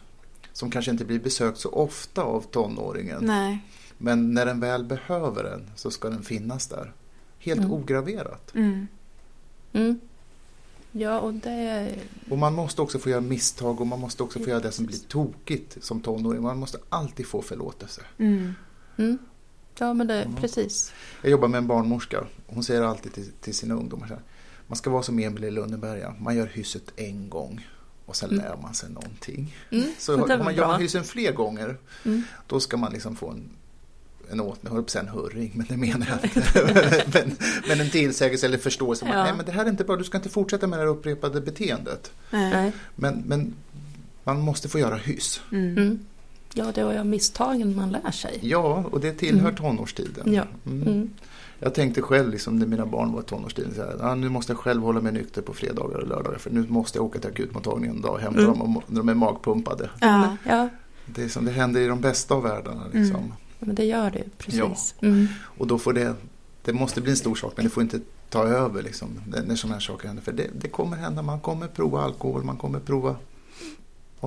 S4: Som kanske inte blir besökt så ofta av tonåringen.
S3: Nej.
S4: Men när den väl behöver den så ska den finnas där. Helt
S2: Mm.
S4: ograverat.
S3: Mm.
S2: Mm. Ja, och det...
S4: Och man måste också få göra misstag och man måste också få göra det som blir tokigt som tonåring. Man måste alltid få förlåtelse.
S3: Mm.
S2: Ja, men det...
S4: Mm.
S2: Precis.
S4: Jag jobbar med en barnmorska. Hon säger alltid till, till sina ungdomar så här. Man ska vara som Emil i Lönneberga. Man gör hysset en gång och sen
S2: Mm.
S4: lär man sig någonting.
S2: Mm.
S4: Så om man gör hyssen fler gånger
S2: Mm.
S4: då ska man liksom få en, en åt, jag höll på att säga en hurring, men det menar jag inte. men, men en tillsägelse eller förståelse
S2: Ja.
S4: att nej, men det här är inte bra, du ska inte fortsätta med det här upprepade beteendet.
S3: Nej.
S2: Nej.
S4: Men, men man måste få göra hyss.
S3: Mm.
S2: Mm. Ja, det var ju misstagen man lär sig.
S4: Ja, och det tillhör
S2: Mm.
S4: tonårstiden.
S2: Ja.
S4: Mm.
S2: Mm.
S4: Jag tänkte själv liksom, när mina barn var i tonårstiden, så här, ah, nu måste jag själv hålla mig nykter på fredagar och lördagar för nu måste jag åka till akutmottagningen en dag och hämta
S2: Mm.
S4: dem om- när de är magpumpade.
S3: Ja.
S2: Ja,
S4: Det är som det händer i de bästa av världarna. Liksom.
S3: Mm.
S2: men det gör det precis. Mm.
S4: Och då får det, det måste bli en stor sak men det får inte ta över liksom, när när sådana här saker händer. För det, det kommer hända, man kommer prova alkohol, man kommer prova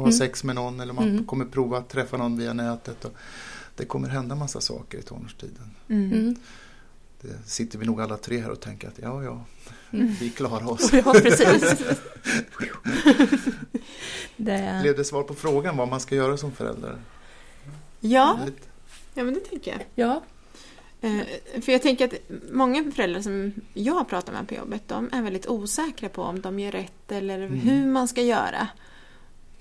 S4: att ha
S2: Mm.
S4: sex med någon eller man
S2: Mm.
S4: kommer prova att träffa någon via nätet. Och det kommer hända massa saker i tonårstiden.
S3: Mm.
S2: Mm.
S4: Det sitter vi nog alla tre här och tänker att ja, ja,
S2: Mm.
S4: vi klarar oss.
S2: Ja, precis. det,
S4: Blev det svar på frågan vad man ska göra som förälder?
S3: Ja.
S4: Lite-
S3: ja, men det tänker jag.
S2: ja,
S3: Eh, För jag tänker att många föräldrar som jag pratar med på jobbet, de är väldigt osäkra på om de gör rätt eller
S4: Mm.
S3: hur man ska göra.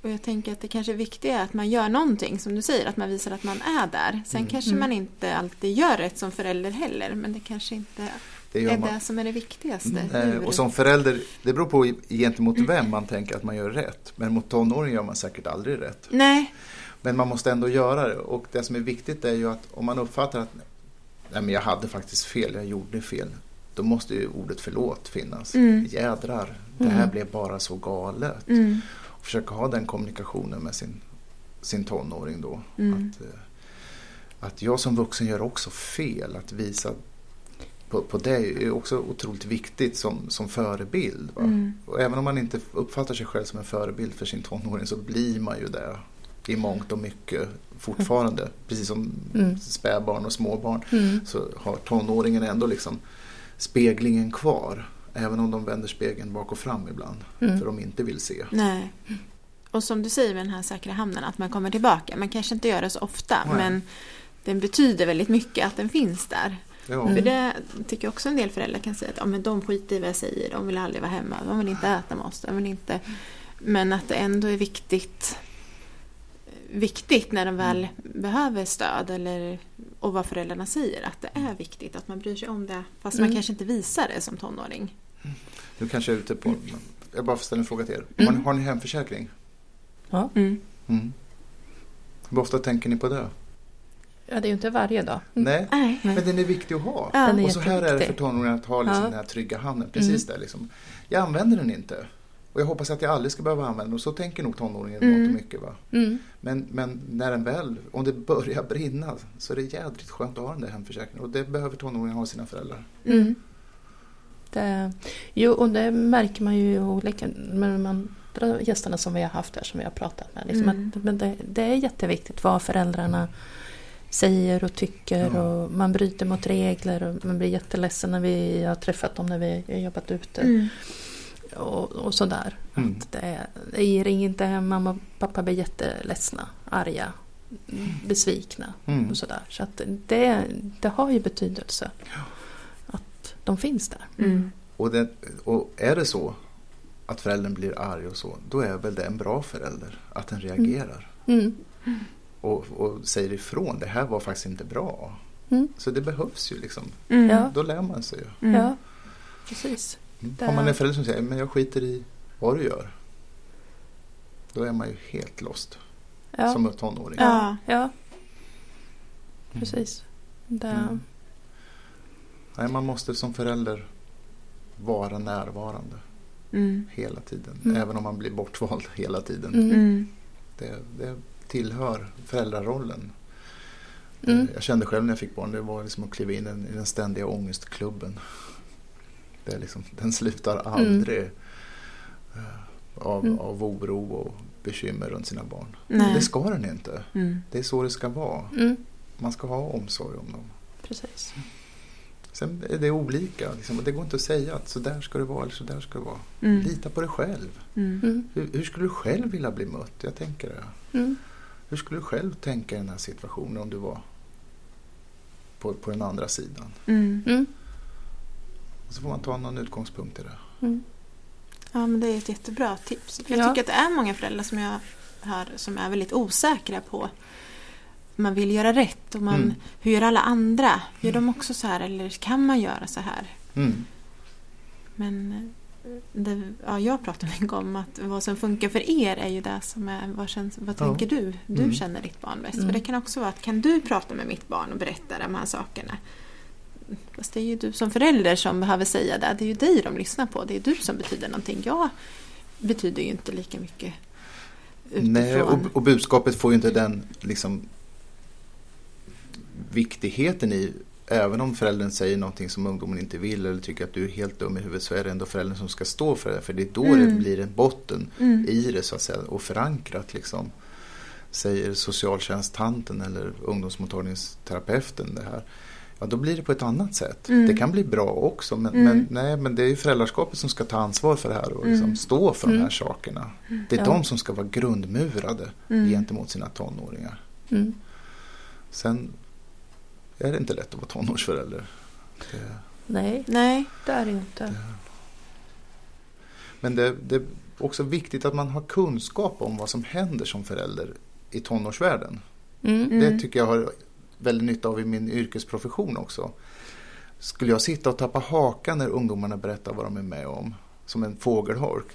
S3: Och jag tänker att det kanske viktiga är att man gör någonting, som du säger, att man visar att man är där. Sen
S4: Mm.
S3: kanske
S2: Mm.
S3: man inte alltid gör rätt som förälder heller, men det kanske inte
S4: Det
S3: är
S4: man.
S3: det som är det viktigaste. Hur-
S4: Och som förälder, det beror på gentemot vem man tänker att man gör rätt. Men mot tonåringar gör man säkert aldrig rätt.
S3: Nej.
S4: Men man måste ändå göra det. Och det som är viktigt är ju att om man uppfattar att nej, men jag hade faktiskt fel, jag gjorde fel. Då måste ju ordet förlåt finnas.
S3: Mm.
S4: Jädrar, det här
S2: Mm.
S4: blev bara så galet.
S3: Mm.
S4: Försöka ha den kommunikationen med sin, sin tonåring då.
S3: Mm.
S4: Att, eh, att jag som vuxen gör också fel. Att visa på, på det är också otroligt viktigt som, som förebild.
S3: Mm.
S4: Och även om man inte uppfattar sig själv som en förebild för sin tonåring så blir man ju det i mångt och mycket fortfarande. Precis som
S2: Mm.
S4: spädbarn och småbarn
S2: mm.
S4: så har tonåringen ändå liksom speglingen kvar. Även om de vänder spegeln bak och fram ibland.
S2: Mm.
S4: För de inte vill se.
S3: Nej. Och som du säger med den här säkra hamnen, att man kommer tillbaka. Man kanske inte gör det så ofta,
S4: Nej.
S3: men den betyder väldigt mycket att den finns där.
S4: Ja.
S2: Mm.
S3: För det tycker jag också en del föräldrar kan säga att ja, men de skiter i vad jag säger, de vill aldrig vara hemma, de vill inte äta med oss, de vill inte... Men att det ändå är viktigt viktigt när de väl behöver stöd eller, och vad föräldrarna säger, att det är viktigt att man bryr sig om det fast man
S2: Mm.
S3: kanske inte visar det som tonåring.
S4: Nu kanske jag är ute på... Jag bara får ställa en fråga till er. Har,
S2: Mm.
S4: ni, har ni hemförsäkring?
S2: Ja.
S3: Mm.
S4: Mm. Hur ofta tänker ni på det?
S2: ja, det är ju inte varje dag.
S4: Nej,
S3: Nej.
S4: men den är viktig att ha.
S3: Ja.
S2: Den är
S4: Och så här är det för tonåringar att ha liksom
S2: Ja.
S4: den här trygga hamnen. Precis där liksom. Jag använder den inte. Och jag hoppas att jag aldrig ska behöva använda den. Och så tänker nog tonåringen
S3: Mm.
S4: mångt och mycket. Va?
S2: Mm.
S4: Men, men när den väl, om det börjar brinna så är det jädrigt skönt att ha den där hemförsäkringen. Och det behöver tonåringar ha sina föräldrar.
S2: Mm. Det, jo, och det märker man ju olika de andra gästerna som vi har haft här som vi har pratat med. Liksom
S3: Mm.
S2: att, men det, det är jätteviktigt vad föräldrarna säger och tycker
S4: Ja.
S2: och man bryter mot regler och man blir jätteledsen när vi har träffat dem när vi har jobbat ute
S3: Mm.
S2: och, och sådär.
S4: Mm.
S2: Att det, det ger inte hem, mamma och pappa blir jätteledsna, arga, besvikna
S4: Mm.
S2: och sådär. Så att det, det har ju betydelse att de finns där.
S3: Mm.
S4: Och, det, och är det så att föräldern blir arg och så, då är väl det en bra förälder. Att den reagerar.
S2: Mm.
S4: Och, och säger ifrån, det här var faktiskt inte bra.
S2: Mm.
S4: Så det behövs ju liksom.
S3: Mm.
S2: Ja.
S4: Då lär man sig ju.
S3: Mm.
S2: Ja, precis.
S4: Mm. Har man en förälder som säger, men jag skiter i vad du gör. Då är man ju helt lost.
S2: Ja,
S4: Som tonåring.
S3: Ja.
S2: ja precis. Det,
S4: Mm. Nej, man måste som förälder vara närvarande
S3: Mm.
S4: hela tiden.
S2: Mm.
S4: Även om man blir bortvald hela tiden.
S2: mm.
S3: Mm.
S4: Det, det tillhör föräldrarollen.
S2: Mm.
S4: Jag kände själv när jag fick barn, det var liksom att kliva in i den ständiga ångestklubben. Det är liksom, den slutar aldrig eh, av,
S2: Mm.
S4: av oro och bekymmer runt sina barn.
S3: Nej.
S4: Det ska den inte.
S3: Mm.
S4: Det är så det ska vara.
S2: Mm.
S4: Man ska ha omsorg om dem.
S2: Precis.
S4: Sen är det olika. Liksom. Det går inte att säga att så där ska det vara eller så där ska det vara.
S3: Mm.
S4: Lita på dig själv.
S3: Mm.
S2: Mm.
S4: Hur, hur skulle du själv vilja bli mött? Jag tänker det.
S2: Mm.
S4: Hur skulle du själv tänka i den här situationen om du var på, på den andra sidan?
S3: Mm.
S2: Mm.
S4: Och så får man ta någon utgångspunkt i det.
S2: Mm.
S3: Ja, men det är ett jättebra tips. Jag
S2: Ja.
S3: tycker att det är många föräldrar som jag hör som är väldigt osäkra på man vill göra rätt och man,
S4: Mm.
S3: hur gör alla andra? Gör de också så här eller kan man göra så här?
S4: Mm.
S3: Men eh, det, ja, jag pratade mycket om att vad som funkar för er är ju det som är, vad, känns, vad
S4: Ja.
S3: tänker du? Du
S4: Mm.
S3: känner ditt barn bäst.
S2: Mm.
S3: För det kan också vara att kan du prata med mitt barn och berätta de här sakerna? Fast det är ju du som förälder som behöver säga det. Det är ju dig de lyssnar på. Det är du som betyder någonting. Jag betyder ju inte lika mycket utifrån.
S4: Nej, och, och budskapet får ju inte den liksom, viktigheten i Även om föräldern säger någonting som ungdomen inte vill eller tycker att du är helt dum i huvudet så är det ändå föräldern som ska stå för det. För det är då
S3: Mm.
S4: det blir en botten
S3: Mm.
S4: i det så att säga och förankrat liksom. Säger socialtjänsttanten eller ungdomsmottagningsterapeuten det här. Ja, då blir det på ett annat sätt.
S3: Mm.
S4: Det kan bli bra också men,
S3: Mm.
S4: men, nej, men det är ju föräldraskapet som ska ta ansvar för det här och liksom
S3: Mm.
S4: stå för de
S2: Mm.
S4: här sakerna. Det är
S2: Ja.
S4: de som ska vara grundmurade
S3: Mm.
S4: gentemot sina tonåringar.
S2: Mm.
S4: Sen är det inte lätt att vara tonårsförälder. Det,
S2: Nej,
S3: Nej.
S2: det är det inte.
S4: men det, det är också viktigt att man har kunskap om vad som händer som förälder i tonårsvärlden.
S2: Mm.
S3: Mm.
S4: Det tycker jag har väldigt nytta av i min yrkesprofession också. Skulle jag sitta och tappa hakan när ungdomarna berättar vad de är med om, som en fågelholk,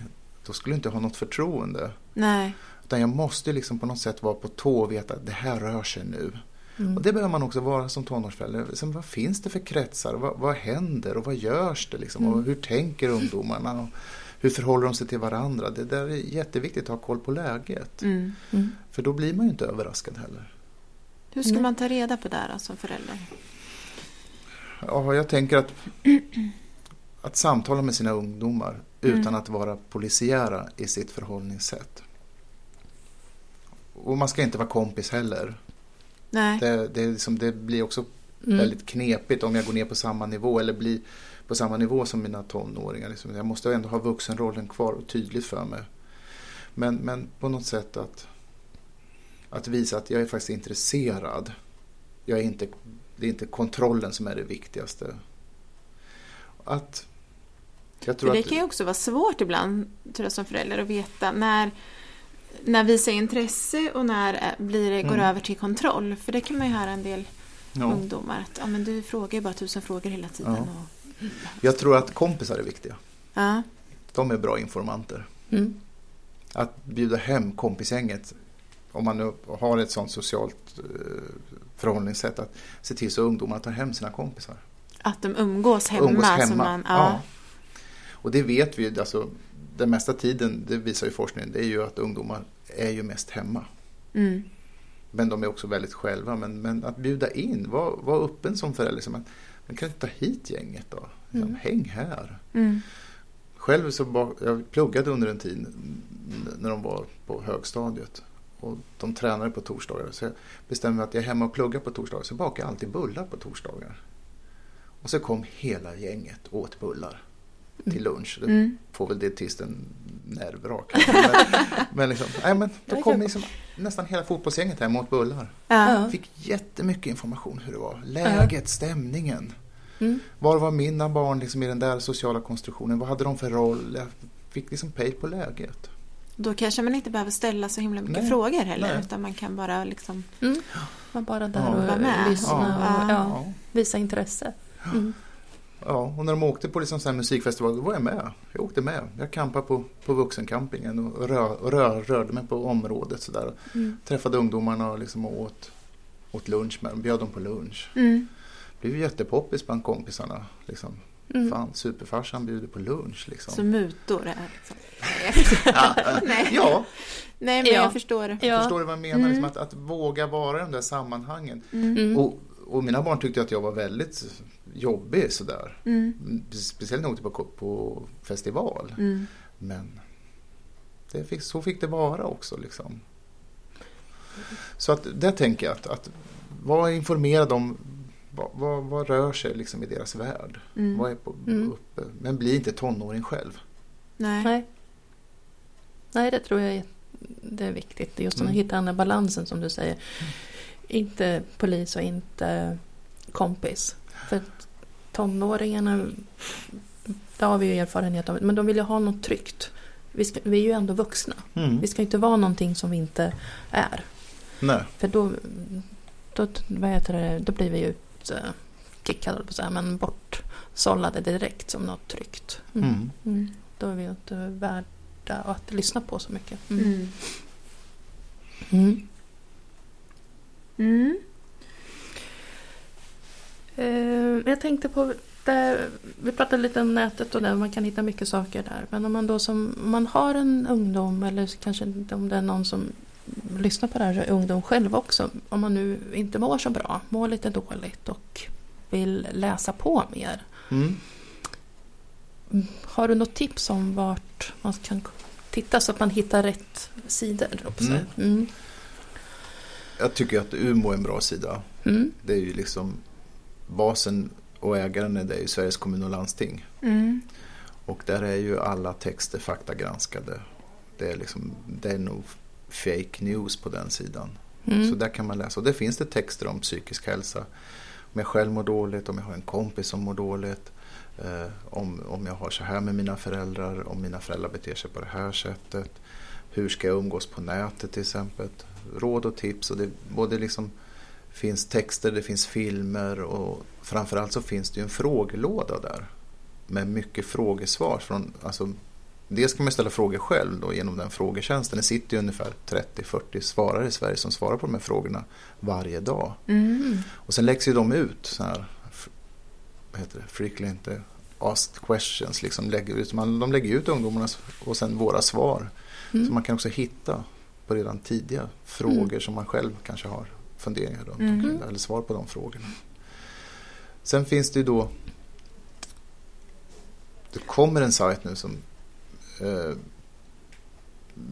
S4: då skulle jag inte ha något förtroende.
S3: Nej.
S4: Utan jag måste liksom på något sätt vara på tå och veta att det här rör sig nu.
S2: Mm.
S4: Och det behöver man också vara som tonårsförälder. Sen, vad finns det för kretsar? Vad, vad händer och vad görs det? Liksom?
S2: Mm.
S4: Och hur tänker ungdomarna? Och hur förhåller de sig till varandra? Det där är jätteviktigt att ha koll på läget.
S3: Mm.
S2: Mm.
S4: För då blir man ju inte överraskad heller.
S3: Hur ska man ta reda på det här då, som förälder?
S4: Ja, jag tänker att, att samtala med sina ungdomar utan
S3: Mm.
S4: att vara polisiära i sitt förhållningssätt. Och man ska inte vara kompis heller.
S3: Nej.
S4: Det, det, liksom, det blir också
S2: Mm.
S4: väldigt knepigt om jag går ner på samma nivå eller blir på samma nivå som mina tonåringar. Liksom. Jag måste ändå ha vuxenrollen kvar och tydligt för mig. Men, men på något sätt att, att visa att jag är faktiskt intresserad. Jag är inte, det är inte kontrollen som är det viktigaste. Att jag tror
S3: För det
S4: att,
S3: kan ju också vara svårt ibland, tror jag, som förälder att veta när, när visar intresse och när eh, blir det, går
S4: Mm.
S3: över till kontroll. För det kan man ju höra en del
S4: ja,
S3: ungdomar att ja, men du frågar ju bara tusen frågor hela tiden.
S4: Ja.
S3: Och,
S4: jag tror att kompisar är viktiga.
S3: ja.
S4: De är bra informanter.
S2: Mm.
S4: att bjuda hem kompisgänget om man nu har ett sånt socialt eh, förhållningssätt att se till så ungdomarna tar hem sina kompisar.
S3: Att de umgås hemma.
S4: Umgås hemma.
S3: man, ja.
S4: Och det vet vi ju, alltså, den mesta tiden, det visar ju forskningen, det är ju att ungdomar är ju mest hemma.
S3: Mm.
S4: Men de är också väldigt själva. Men, men att bjuda in, var, var öppen som förälder. Liksom att, man kan inte ta hit gänget då. Liksom,
S2: Mm.
S4: Häng här.
S3: Mm.
S4: Själv så var, jag pluggade under en tid när de var på högstadiet. Och de tränade på torsdagar. Så jag bestämde mig att jag är hemma och pluggar på torsdagar. Så bakar jag alltid bullar på torsdagar. Och så kom hela gänget och åt bullar till lunch.
S3: Mm.
S4: får väl dietisten nervrak. Men, men, liksom, nej, men då kom liksom nästan hela fotbollsgänget hem och åt bullar.
S3: Ja.
S2: Ja.
S4: Fick jättemycket information hur det var. Läget, stämningen.
S2: Mm.
S4: Var var mina barn liksom i den där sociala konstruktionen? Vad hade de för roll? Jag fick liksom pejl på läget.
S3: Då kanske man inte behöver ställa så himla mycket
S4: Nej.
S3: frågor heller.
S4: Nej.
S3: Utan man kan bara liksom...
S2: Mm. Var bara där
S4: Ja.
S2: och
S3: Vara med.
S2: lyssna
S3: Ja.
S2: och ja,
S4: Ja.
S2: visa intresse. Mm.
S4: Ja, och när de åkte på liksom sån här musikfestival då var jag med. Jag åkte med. Jag campade på, på vuxencampingen och, rör, rör, rörde mig på området sådär.
S2: Mm.
S4: Träffade ungdomarna och liksom åt, åt lunch med dem. Bjöd dem på lunch.
S3: Mm.
S4: Blev ju jättepoppis bland kompisarna. Liksom.
S2: Mm.
S4: Fan, superfarsan bjuder på lunch liksom.
S3: Så mutor är liksom... Nej.
S4: Ja,
S3: Nej, men
S2: Ja.
S3: jag förstår.
S2: Ja.
S4: förstår du vad jag menar?
S3: Mm.
S4: Liksom att, att våga vara i de där sammanhangen.
S3: Mm.
S2: Mm.
S4: Och, och mina barn tyckte att jag var väldigt jobbig sådär.
S3: Mm.
S4: Speciellt åkte på, på festival.
S3: Mm.
S4: Men det fick, så fick det vara också. Liksom. Så att där tänker jag att, att vara informerad om vad, vad, vad rör sig liksom i deras värld.
S3: Mm.
S4: Vad är på,
S2: Mm.
S4: uppe. Men bli inte tonåring själv.
S3: Nej.
S2: Nej. Nej, det tror jag är, det är viktigt. Just att
S4: Mm.
S2: hitta den här balansen som du säger. Inte polis och inte kompis. För att tonåringarna, det har vi ju erfarenhet av, men de vill ju ha något tryggt. Vi, ska, vi är ju ändå vuxna.
S4: Mm.
S2: Vi ska inte vara någonting som vi inte är.
S4: Nej.
S2: För då, då, vad heter det, då blir vi eh, kickade, på att säga, men bortsållade direkt som något tryggt. Mm.
S4: Mm.
S2: Mm. Då är vi ju inte värda att lyssna på så mycket. Mm.
S3: Mm.
S2: Mm.
S3: Mm.
S2: Eh, jag tänkte på, det, vi pratade lite om nätet och där man kan hitta mycket saker där. Men om man då som, om man har en ungdom eller kanske om det är någon som lyssnar på det här ungdom själv också. Om man nu inte mår så bra, mår lite dåligt och vill läsa på mer.
S4: Mm.
S2: Har du något tips om vart man kan titta så att man hittar rätt sidor? säga? Mm.
S4: Jag tycker att Umo är en bra sida.
S2: Mm.
S4: Det är ju liksom basen och ägaren är det är Sveriges kommun och landsting.
S3: Mm.
S4: Och där är ju alla texter faktagranskade. Det är, liksom, det är nog fake news på den sidan.
S2: Mm.
S4: Så där kan man läsa. Och det finns det texter om psykisk hälsa. Om jag själv mår dåligt, om jag har en kompis som mår dåligt. Eh, om, om jag har så här med mina föräldrar, om mina föräldrar beter sig på det här sättet. Hur ska jag umgås på nätet till exempel. Råd och tips. Och det både liksom finns texter, det finns filmer och framförallt så finns det ju en frågelåda där. Med mycket frågesvar. Från, alltså, dels kan man ställa frågor själv då, genom den frågetjänsten. Det sitter ju ungefär 30-40 svarare i Sverige som svarar på de här frågorna varje dag.
S3: Mm.
S4: Och sen läggs ju de ut så här, vad heter det, frequently asked questions. Liksom lägger ut, man, de lägger ut ungdomarnas och sen våra svar.
S2: Mm.
S4: Så man kan också hitta på redan tidiga frågor som man själv kanske har funderingar runt
S3: Mm.
S4: omkring, eller svar på de frågorna. Sen finns det ju då det kommer en sajt nu som eh,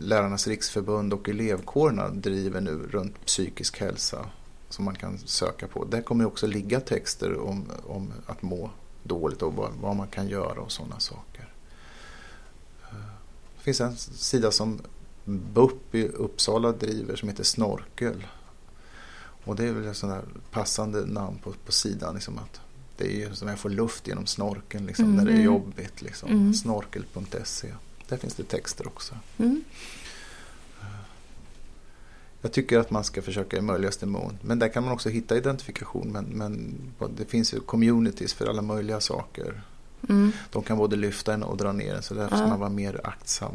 S4: Lärarnas riksförbund och elevkårerna driver nu runt psykisk hälsa som man kan söka på. Där kommer också ligga texter om, om att må dåligt och vad, vad man kan göra och sådana saker. Eh, Det finns en sida som BUP i Uppsala driver som heter Snorkel. Och det är väl ett sånt passande namn på, på sidan. Liksom att det är ju som jag får luft genom snorkeln liksom, när det är
S2: Mm.
S4: jobbigt. Liksom.
S2: Mm.
S4: Snorkel.se. Där finns det texter också.
S2: Mm.
S4: Jag tycker att man ska försöka i möjligaste mån. Men där kan man också hitta identifikation. Men, men det finns ju communities för alla möjliga saker.
S2: Mm.
S4: De kan både lyfta en och dra ner en. Så därför ska
S2: Ja.
S4: man vara mer aktsam.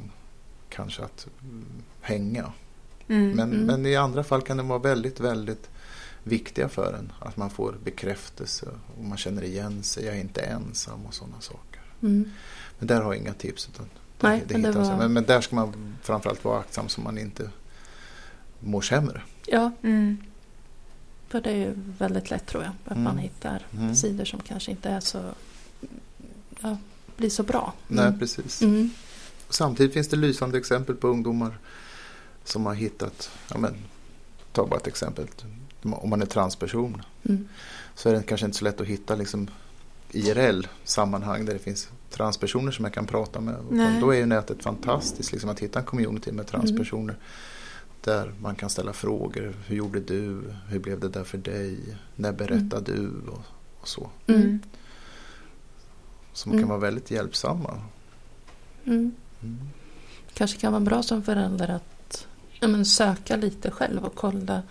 S4: Kanske att mm, hänga.
S3: Mm.
S4: Men,
S2: Mm.
S4: men i andra fall kan de vara väldigt, väldigt viktiga för en. Att man får bekräftelse och man känner igen sig. Jag är inte ensam och sådana saker.
S2: Mm.
S4: Men där har jag inga tips. Utan
S2: Nej, men det
S4: hittar sig.
S2: var-
S4: men, men där ska man framförallt vara aktsam så man inte mår sämre.
S2: Ja,
S3: Mm.
S2: för det är ju väldigt lätt tror jag. Att
S4: Mm.
S2: man hittar
S4: Mm.
S2: sidor som kanske inte är så ja, blir så bra.
S4: Nej,
S2: Mm.
S4: precis.
S2: Mm.
S4: Samtidigt finns det lysande exempel på ungdomar som har hittat, ja men, ta bara ett exempel, om man är transperson
S2: Mm.
S4: så är det kanske inte så lätt att hitta liksom IRL-sammanhang där det finns transpersoner som jag kan prata med. Och
S3: Nej.
S4: Då är ju nätet fantastiskt liksom, att hitta en community med transpersoner
S2: Mm.
S4: där man kan ställa frågor. Hur gjorde du? Hur blev det där för dig? När berättade du? Och, och så.
S2: Mm.
S4: Som
S2: Mm.
S4: kan vara väldigt hjälpsamma.
S2: Mm.
S4: Mm.
S2: kanske kan vara bra som förälder att ja, men söka lite själv och kolla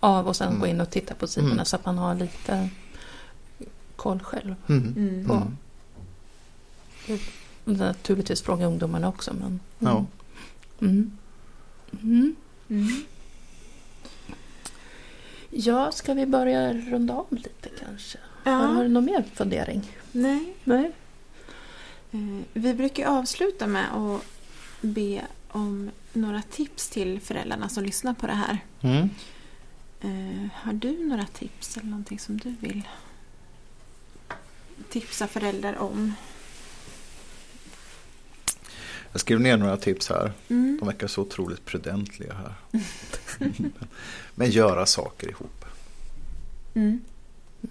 S2: av och sen
S4: Mm.
S2: gå in och titta på sidorna
S4: Mm.
S2: så att man har lite koll själv.
S4: Mm.
S3: Mm.
S2: På-
S4: Mm.
S2: Naturligtvis fråga ungdomarna också. Men,
S4: Ja.
S2: Mm. Mm.
S3: Mm.
S2: Ja, ska vi börja runda om lite kanske? Har, har
S3: Ja,
S2: du någon mer fundering?
S3: nej.
S2: Nej.
S3: Eh, Vi brukar avsluta med att be om några tips till föräldrarna som lyssnar på det här.
S4: Mm.
S3: Eh, Har du några tips eller någonting som du vill tipsa föräldrar om?
S4: Jag skrev ner några tips här.
S3: Mm.
S4: De verkar så otroligt prudentliga här. Men göra saker ihop.
S3: Mm.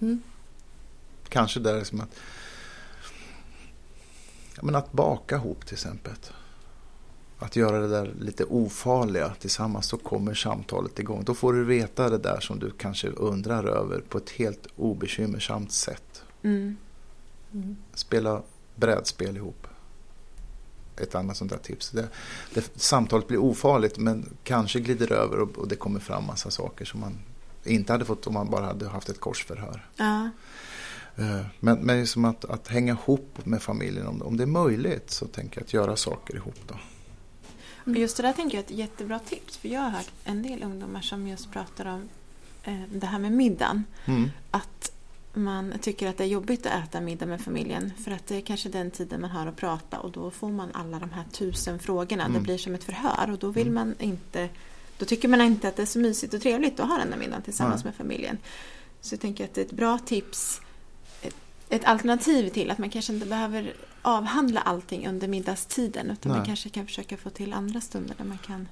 S2: Mm.
S4: Kanske där som att ja, men att baka ihop till exempel. Att göra det där lite ofarliga tillsammans så kommer samtalet igång. Då får du veta det där som du kanske undrar över på ett helt obekymmersamt sätt.
S3: Mm.
S2: Mm.
S4: Spela brädspel ihop. Ett annat sånt där tips. Det, det, samtalet blir ofarligt men kanske glider över och, och det kommer fram massa saker som man inte hade fått om man bara hade haft ett korsförhör.
S3: Ja.
S4: Eh, Men, men liksom att, att hänga ihop med familjen, om, om det är möjligt så tänker jag att göra saker ihop då.
S3: Och just det där tänker jag är ett jättebra tips. För jag har hört en del ungdomar som just pratar om eh, det här med middagen.
S4: Mm.
S3: Att man tycker att det är jobbigt att äta middag med familjen. För att det är kanske den tiden man har att prata och då får man alla de här tusen frågorna. Det
S4: Mm.
S3: blir som ett förhör och då vill
S4: Mm.
S3: man inte då tycker man inte att det är så mysigt och trevligt att ha den där middagen tillsammans med familjen. Så jag tänker att det är ett bra tips, ett, alternativ till att man kanske inte behöver avhandla allting under middagstiden utan man
S4: Nej.
S3: kanske kan försöka få till andra stunder där man kan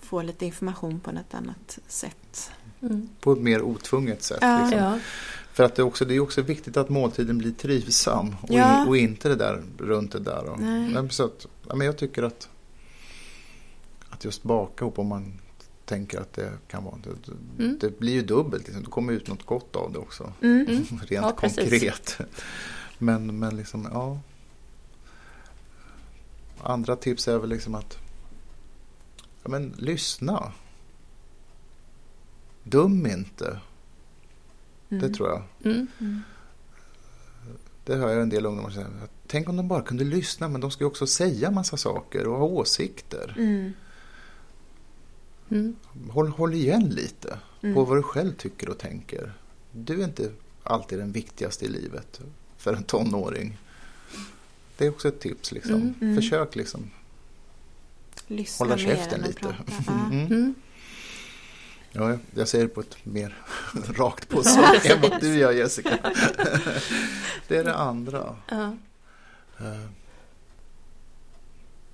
S3: få lite information på något annat sätt.
S2: Mm.
S4: På ett mer otvunget sätt.
S3: Ja.
S4: Liksom.
S2: Ja.
S4: För att det, är också, det är också viktigt att måltiden blir trivsam och,
S3: Ja.
S4: in, och inte det där runt det där. Och,
S3: Nej.
S4: men så att, men jag tycker att, att just baka ihop om man tänker att det kan vara det,
S2: Mm.
S4: det blir ju dubbelt, liksom. det kommer ut något gott av det också.
S3: Mm.
S2: Mm.
S4: Rent
S2: Ja,
S4: konkret. Men, men liksom, ja. Andra tips är väl liksom att ja, men, lyssna. Dum inte.
S3: Mm.
S4: Det tror jag.
S2: Mm.
S3: Mm.
S4: Det hör jag en del ungdomar säga. Tänk om de bara kunde lyssna men de ska ju också säga massa saker och ha åsikter.
S3: Mm.
S4: Håll, håll igen lite
S3: Mm.
S4: på vad du själv tycker och tänker. Du är inte alltid den viktigaste i livet för en tonåring. Det är också ett tips. Liksom.
S2: Mm,
S3: mm.
S4: Försök liksom.
S3: Lyssna
S4: Hålla käften lite.
S3: Ja.
S4: Mm.
S2: Mm.
S4: Ja, jag säger det på ett mer rakt på sak än vad du gör Jessica. Det är det andra.
S2: Ja.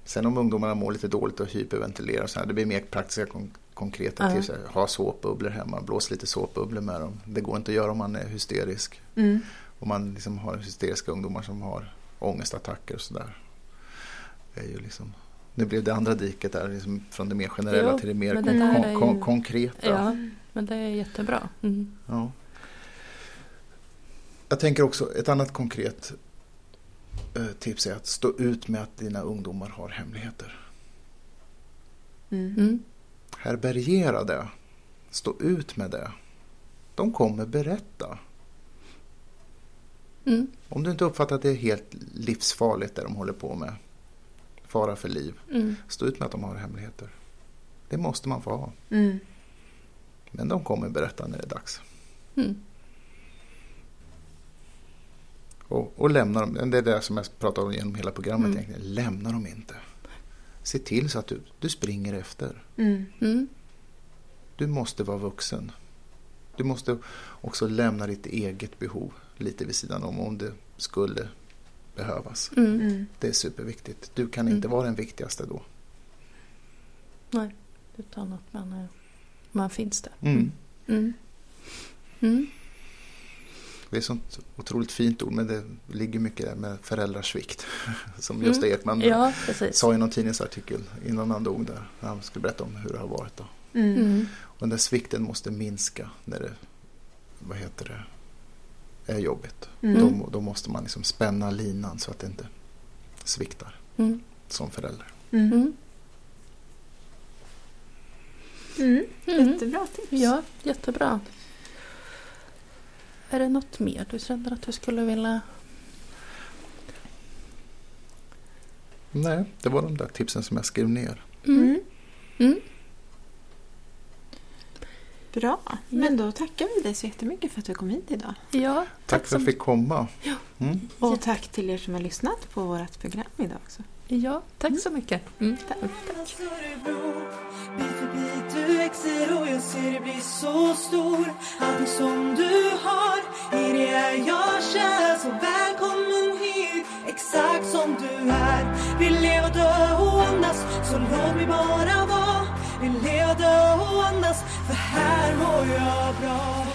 S4: Sen om ungdomarna mår lite dåligt och hyperventilerar och så här, det blir mer praktiska kon- konkreta
S2: Ja.
S4: tips. Ha såpbubblor hemma, blås lite såpbubblor med dem. Det går inte att göra om man är hysterisk.
S3: Mm.
S4: Om man liksom har hysteriska ungdomar som har ångestattacker och sådär. Liksom, nu blev det andra diket där, liksom från det mer generella
S2: Jo,
S4: till det mer
S3: det
S4: kon-
S2: ju-
S4: kon- konkreta.
S2: ja, men det är jättebra. Mm.
S4: Ja. Jag tänker också, ett annat konkret tips är att stå ut med att dina ungdomar har hemligheter.
S3: Mm.
S2: Mm.
S4: Härbärgera det. Stå ut med det. De kommer berätta.
S2: Mm.
S4: Om du inte uppfattar att det är helt livsfarligt det de håller på med. Fara för liv.
S2: Mm.
S4: Stå ut med att de har hemligheter. Det måste man få ha.
S3: Mm.
S4: Men de kommer berätta när det är dags.
S2: Mm.
S4: Och, och lämna dem. Det är det som jag pratar om genom hela programmet
S2: Mm.
S4: egentligen. Lämna dem inte. Se till så att du, du springer efter.
S3: Mm.
S2: Mm.
S4: Du måste vara vuxen. Du måste också lämna ditt eget behov lite vid sidan om om det skulle behövas.
S2: Mm.
S3: Mm.
S4: Det är superviktigt. Du kan
S2: Mm.
S4: inte vara den viktigaste då.
S2: Nej, utan att man, är, man finns där.
S4: Mm.
S2: Mm.
S4: Det är ett sånt otroligt fint ord men det ligger mycket där med föräldrasvikt. Som Gösta
S2: Mm.
S4: Ekman
S2: Ja, precis.
S4: sa i någon tidningsartikel innan han dog där. När han skulle berätta om hur det har varit. Då.
S3: Mm.
S2: Mm.
S4: Och den där svikten måste minska när det vad heter det, är jobbigt.
S3: Mm.
S4: Då, då måste man liksom spänna linan så att det inte sviktar
S2: Mm.
S4: som förälder.
S3: Mm.
S2: Mm.
S3: Mm. Jättebra tips.
S2: Ja, jättebra. Är det något mer du känner att du skulle vilja...
S4: Nej, det var de där tipsen som jag skrev ner.
S2: Mm.
S3: Mm.
S2: Mm.
S3: Bra. Men då tackar vi dig så jättemycket för att du kom hit idag.
S2: Ja,
S4: Tack,
S2: tack
S4: för att jag fick komma. Mm.
S3: Och tack till er som har lyssnat på vårt program idag också.
S2: Ja, tack så mycket. Mm.
S1: Tack. Bit för bit du växer och jag ser dig bli så stor Allting som du har, i det är jag kär Så välkommen hit, exakt som du är Vill leva, dö och andas, så låt mig bara vara Vill leva, dö och andas, för här mår jag bra